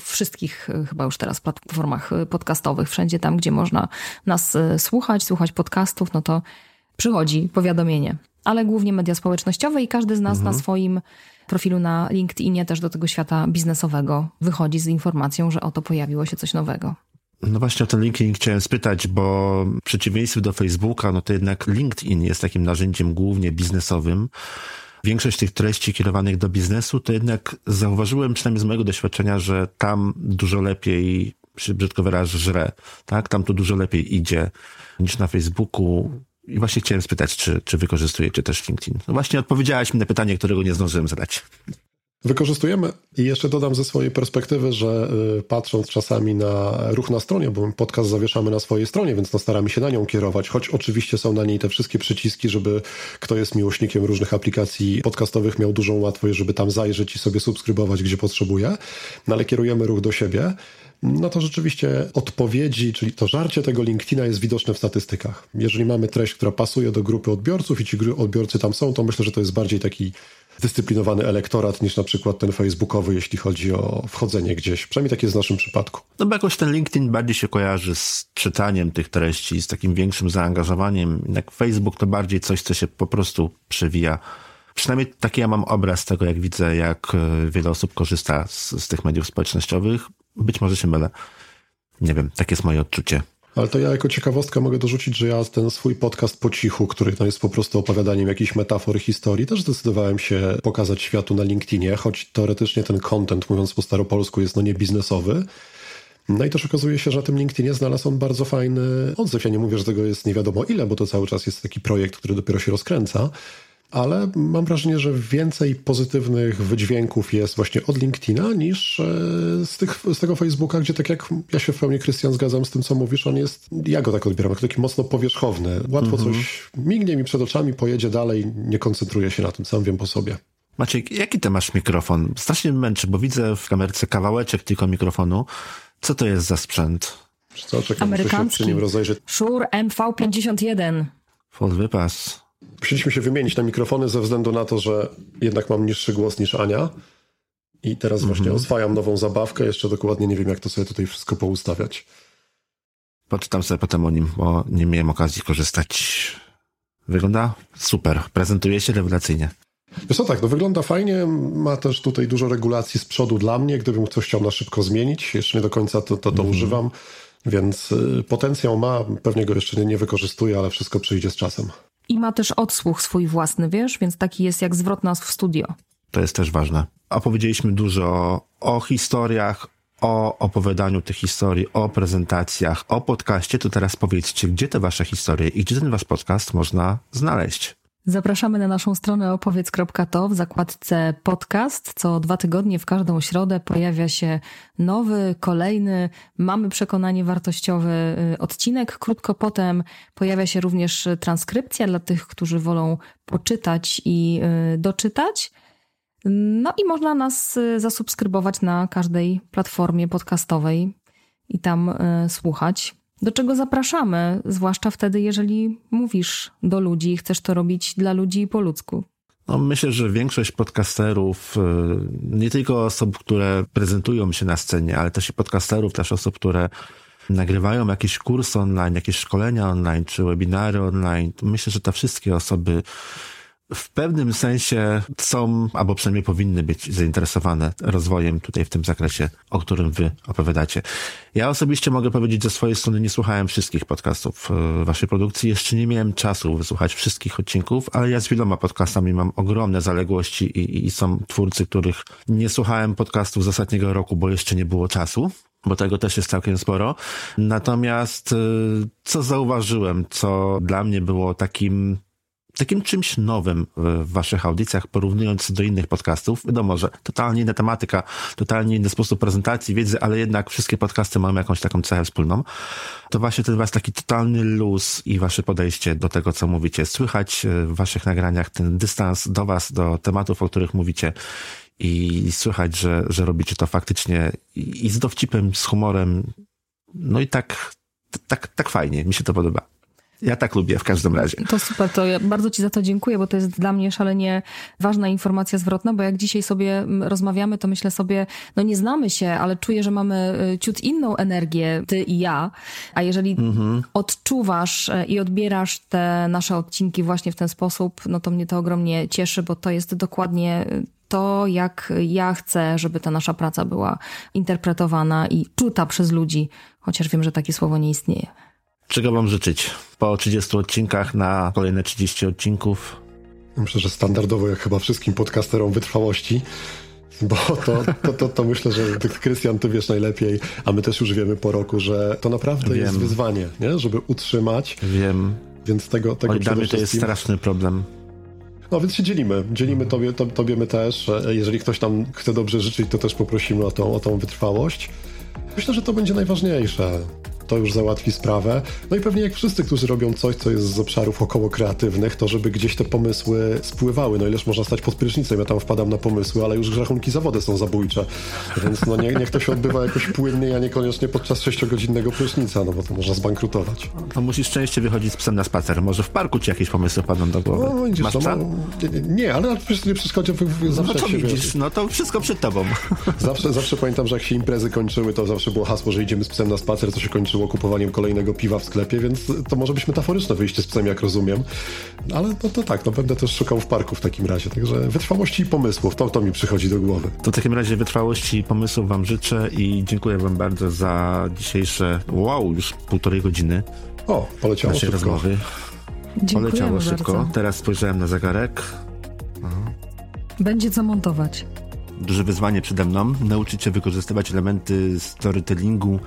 wszystkich chyba już teraz platformach podcastowych, wszędzie tam, gdzie można nas e, słuchać, słuchać podcastów, no to przychodzi powiadomienie. Ale głównie media społecznościowe i każdy z nas mhm. na swoim profilu na LinkedInie też do tego świata biznesowego wychodzi z informacją, że oto pojawiło się coś nowego. No właśnie o ten LinkedIn chciałem spytać, bo w przeciwieństwie do Facebooka, no to jednak LinkedIn jest takim narzędziem głównie biznesowym. Większość tych treści kierowanych do biznesu, to jednak zauważyłem, przynajmniej z mojego doświadczenia, że tam dużo lepiej, się brzydko wyrażę, żre, tak? Tam to dużo lepiej idzie niż na Facebooku. I właśnie chciałem spytać, czy, czy wykorzystujecie też LinkedIn? No właśnie odpowiedziałaś mi na pytanie, którego nie zdążyłem zadać. Wykorzystujemy. I jeszcze dodam ze swojej perspektywy, że y, patrząc czasami na ruch na stronie, bo podcast zawieszamy na swojej stronie, więc no staramy się na nią kierować, choć oczywiście są na niej te wszystkie przyciski, żeby kto jest miłośnikiem różnych aplikacji podcastowych miał dużą łatwość, żeby tam zajrzeć i sobie subskrybować, gdzie potrzebuje, no ale kierujemy ruch do siebie. No to rzeczywiście odpowiedzi, czyli to żarcie tego LinkedIna jest widoczne w statystykach. Jeżeli mamy treść, która pasuje do grupy odbiorców i ci odbiorcy tam są, to myślę, że to jest bardziej taki zdyscyplinowany elektorat niż na przykład ten facebookowy, jeśli chodzi o wchodzenie gdzieś. Przynajmniej tak jest w naszym przypadku. No bo jakoś ten LinkedIn bardziej się kojarzy z czytaniem tych treści, z takim większym zaangażowaniem. Jak Facebook to bardziej coś, co się po prostu przewija. Przynajmniej taki ja mam obraz tego, jak widzę, jak e, wiele osób korzysta z, z tych mediów społecznościowych. Być może się mylę. Nie wiem, takie jest moje odczucie. Ale to ja jako ciekawostkę mogę dorzucić, że ja ten swój podcast po cichu, który to jest po prostu opowiadaniem jakichś metafor historii, też zdecydowałem się pokazać światu na LinkedInie, choć teoretycznie ten content, mówiąc po staropolsku, jest no nie biznesowy. No i też okazuje się, że na tym LinkedInie znalazł on bardzo fajny odzew. Ja nie mówię, że tego jest nie wiadomo ile, bo to cały czas jest taki projekt, który dopiero się rozkręca, ale mam wrażenie, że więcej pozytywnych wydźwięków jest właśnie od LinkedIna niż e, z, tych, z tego Facebooka, gdzie tak jak ja się w pełni, Krystian, zgadzam z tym, co mówisz, on jest, ja go tak odbieram, jako taki mocno powierzchowny. Łatwo mhm. coś mignie mi przed oczami, pojedzie dalej, nie koncentruje się na tym, sam wiem po sobie. Maciek, jaki ty masz mikrofon? Strasznie męczy, bo widzę w kamerce kawałeczek tylko mikrofonu. Co to jest za sprzęt? Co, czekam, Amerykański. Się przy nim rozejrzeć. Shure MV51. Full wypas. Musieliśmy się wymienić na mikrofony ze względu na to, że jednak mam niższy głos niż Ania. I teraz właśnie -hmm. oswajam nową zabawkę. Jeszcze dokładnie nie wiem, jak to sobie tutaj wszystko poustawiać. Poczytam sobie potem o nim, bo nie miałem okazji korzystać. Wygląda super. Prezentuje się rewelacyjnie. Wiesz co, tak, no wygląda fajnie, ma też tutaj dużo regulacji z przodu dla mnie, gdybym coś chciał na szybko zmienić, jeszcze nie do końca to, to, to mm. używam, więc y, potencjał ma, pewnie go jeszcze nie, nie wykorzystuję, ale wszystko przyjdzie z czasem. I ma też odsłuch swój własny, wiesz, więc taki jest jak zwrot nas w studio. To jest też ważne. Opowiedzieliśmy dużo o historiach, o opowiadaniu tych historii, o prezentacjach, o podcaście, to teraz powiedzcie, gdzie te wasze historie i gdzie ten wasz podcast można znaleźć. Zapraszamy na naszą stronę opowiedz.to w zakładce podcast. Co dwa tygodnie w każdą środę pojawia się nowy, kolejny, mamy przekonanie wartościowy y, odcinek. Krótko potem pojawia się również transkrypcja dla tych, którzy wolą poczytać i y, doczytać. No i można nas y, zasubskrybować na każdej platformie podcastowej i tam słuchać do czego zapraszamy, zwłaszcza wtedy, jeżeli mówisz do ludzi i chcesz to robić dla ludzi po ludzku. No, myślę, że większość podcasterów, y, nie tylko osób, które prezentują się na scenie, ale też i podcasterów, też osób, które nagrywają jakieś kursy online, jakieś szkolenia online, czy webinary online. Myślę, że te wszystkie osoby w pewnym sensie są, albo przynajmniej powinny być zainteresowane rozwojem tutaj w tym zakresie, o którym wy opowiadacie. Ja osobiście mogę powiedzieć ze swojej strony, nie słuchałem wszystkich podcastów e, waszej produkcji, jeszcze nie miałem czasu wysłuchać wszystkich odcinków, ale ja z wieloma podcastami mam ogromne zaległości i, i są twórcy, których nie słuchałem podcastów z ostatniego roku, bo jeszcze nie było czasu bo tego też jest całkiem sporo. Natomiast e, co zauważyłem, co dla mnie było takim takim czymś nowym w waszych audycjach, porównując do innych podcastów. Wiadomo, że totalnie inna tematyka, totalnie inny sposób prezentacji wiedzy, ale jednak wszystkie podcasty mają jakąś taką cechę wspólną. To właśnie ten was taki totalny luz i wasze podejście do tego, co mówicie. Słychać w waszych nagraniach ten dystans do was, do tematów, o których mówicie i słychać, że, że robicie to faktycznie i z dowcipem, z humorem. No i tak, tak, tak fajnie. Mi się to podoba. Ja tak lubię w każdym razie. To super, to ja bardzo Ci za to dziękuję, bo to jest dla mnie szalenie ważna informacja zwrotna, bo jak dzisiaj sobie mm, rozmawiamy, to myślę sobie, no nie znamy się, ale czuję, że mamy y, ciut inną energię, Ty i ja. A jeżeli mhm. odczuwasz y, i odbierasz te nasze odcinki właśnie w ten sposób, no to mnie to ogromnie cieszy, bo to jest dokładnie y, to, jak ja chcę, żeby ta nasza praca była interpretowana i czuta przez ludzi, chociaż wiem, że takie słowo nie istnieje. Czego wam życzyć? Po 30 odcinkach na kolejne 30 odcinków? Myślę, że standardowo jak chyba wszystkim podcasterom wytrwałości, bo to, to, to, to myślę, że Krystian, ty wiesz najlepiej, a my też już wiemy po roku, że to naprawdę Wiem. jest wyzwanie, nie? żeby utrzymać. Wiem. Więc tego, tego Oj, dla mnie to jest straszny problem. No więc się dzielimy. Dzielimy tobie, to, tobie my też. Jeżeli ktoś nam chce dobrze życzyć, to też poprosimy o tą, o tą wytrwałość. Myślę, że to będzie najważniejsze to już załatwi sprawę. No i pewnie jak wszyscy, którzy robią coś, co jest z obszarów około kreatywnych, to żeby gdzieś te pomysły spływały. No ileż można stać pod prysznicem, ja tam wpadam na pomysły, ale już rachunki za wodę są zabójcze. Więc no nie, niech to się odbywa jakoś płynnie, a niekoniecznie podczas sześciogodzinnego prysznica, no bo to można zbankrutować. To musisz częściej wychodzić z psem na spacer. Może w parku ci jakieś pomysły padną do głowy. No, widzisz, Masz no, nie, nie, ale przecież nie przeszkadza zawsze no to widzisz, no to wszystko przed tobą. Zawsze, zawsze pamiętam, że jak się imprezy kończyły, to zawsze było hasło, że idziemy z psem na spacer, to się kończyło kupowaniem kolejnego piwa w sklepie, więc to może być metaforyczne wyjście z psem, jak rozumiem. Ale no to tak, no będę też szukał w parku w takim razie. Także wytrwałości i pomysłów, to, to mi przychodzi do głowy. To w takim razie wytrwałości i pomysłów wam życzę i dziękuję wam bardzo za dzisiejsze, wow, już półtorej godziny. O, poleciało szybko. rozmowy. Poleciało szybko. Bardzo. Teraz spojrzałem na zegarek. Aha. Będzie co montować. Duże wyzwanie przede mną. Nauczyć się wykorzystywać elementy storytellingu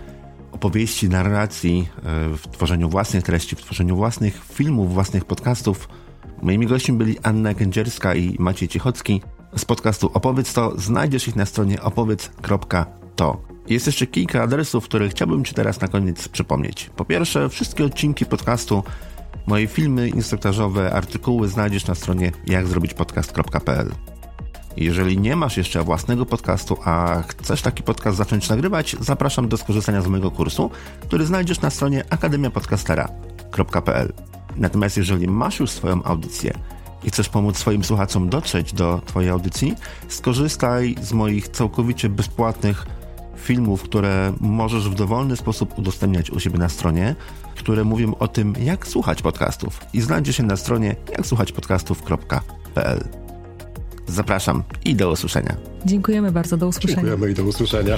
opowieści, narracji, e, w tworzeniu własnych treści, w tworzeniu własnych filmów, własnych podcastów. Moimi gośćmi byli Anna Kędzierska i Maciej Ciechocki. Z podcastu Opowiedz to znajdziesz ich na stronie opowiedz.to. Jest jeszcze kilka adresów, które chciałbym Ci teraz na koniec przypomnieć. Po pierwsze, wszystkie odcinki podcastu, moje filmy instruktażowe, artykuły znajdziesz na stronie jakzrobićpodcast.pl. Jeżeli nie masz jeszcze własnego podcastu, a chcesz taki podcast zacząć nagrywać, zapraszam do skorzystania z mojego kursu, który znajdziesz na stronie akademiapodcastera.pl. Natomiast jeżeli masz już swoją audycję i chcesz pomóc swoim słuchaczom dotrzeć do Twojej audycji, skorzystaj z moich całkowicie bezpłatnych filmów, które możesz w dowolny sposób udostępniać u siebie na stronie, które mówią o tym, jak słuchać podcastów. I znajdzie się na stronie jaksłuchać.podcastów.pl. Zapraszam i do usłyszenia. Dziękujemy bardzo, do usłyszenia. Dziękujemy i do usłyszenia.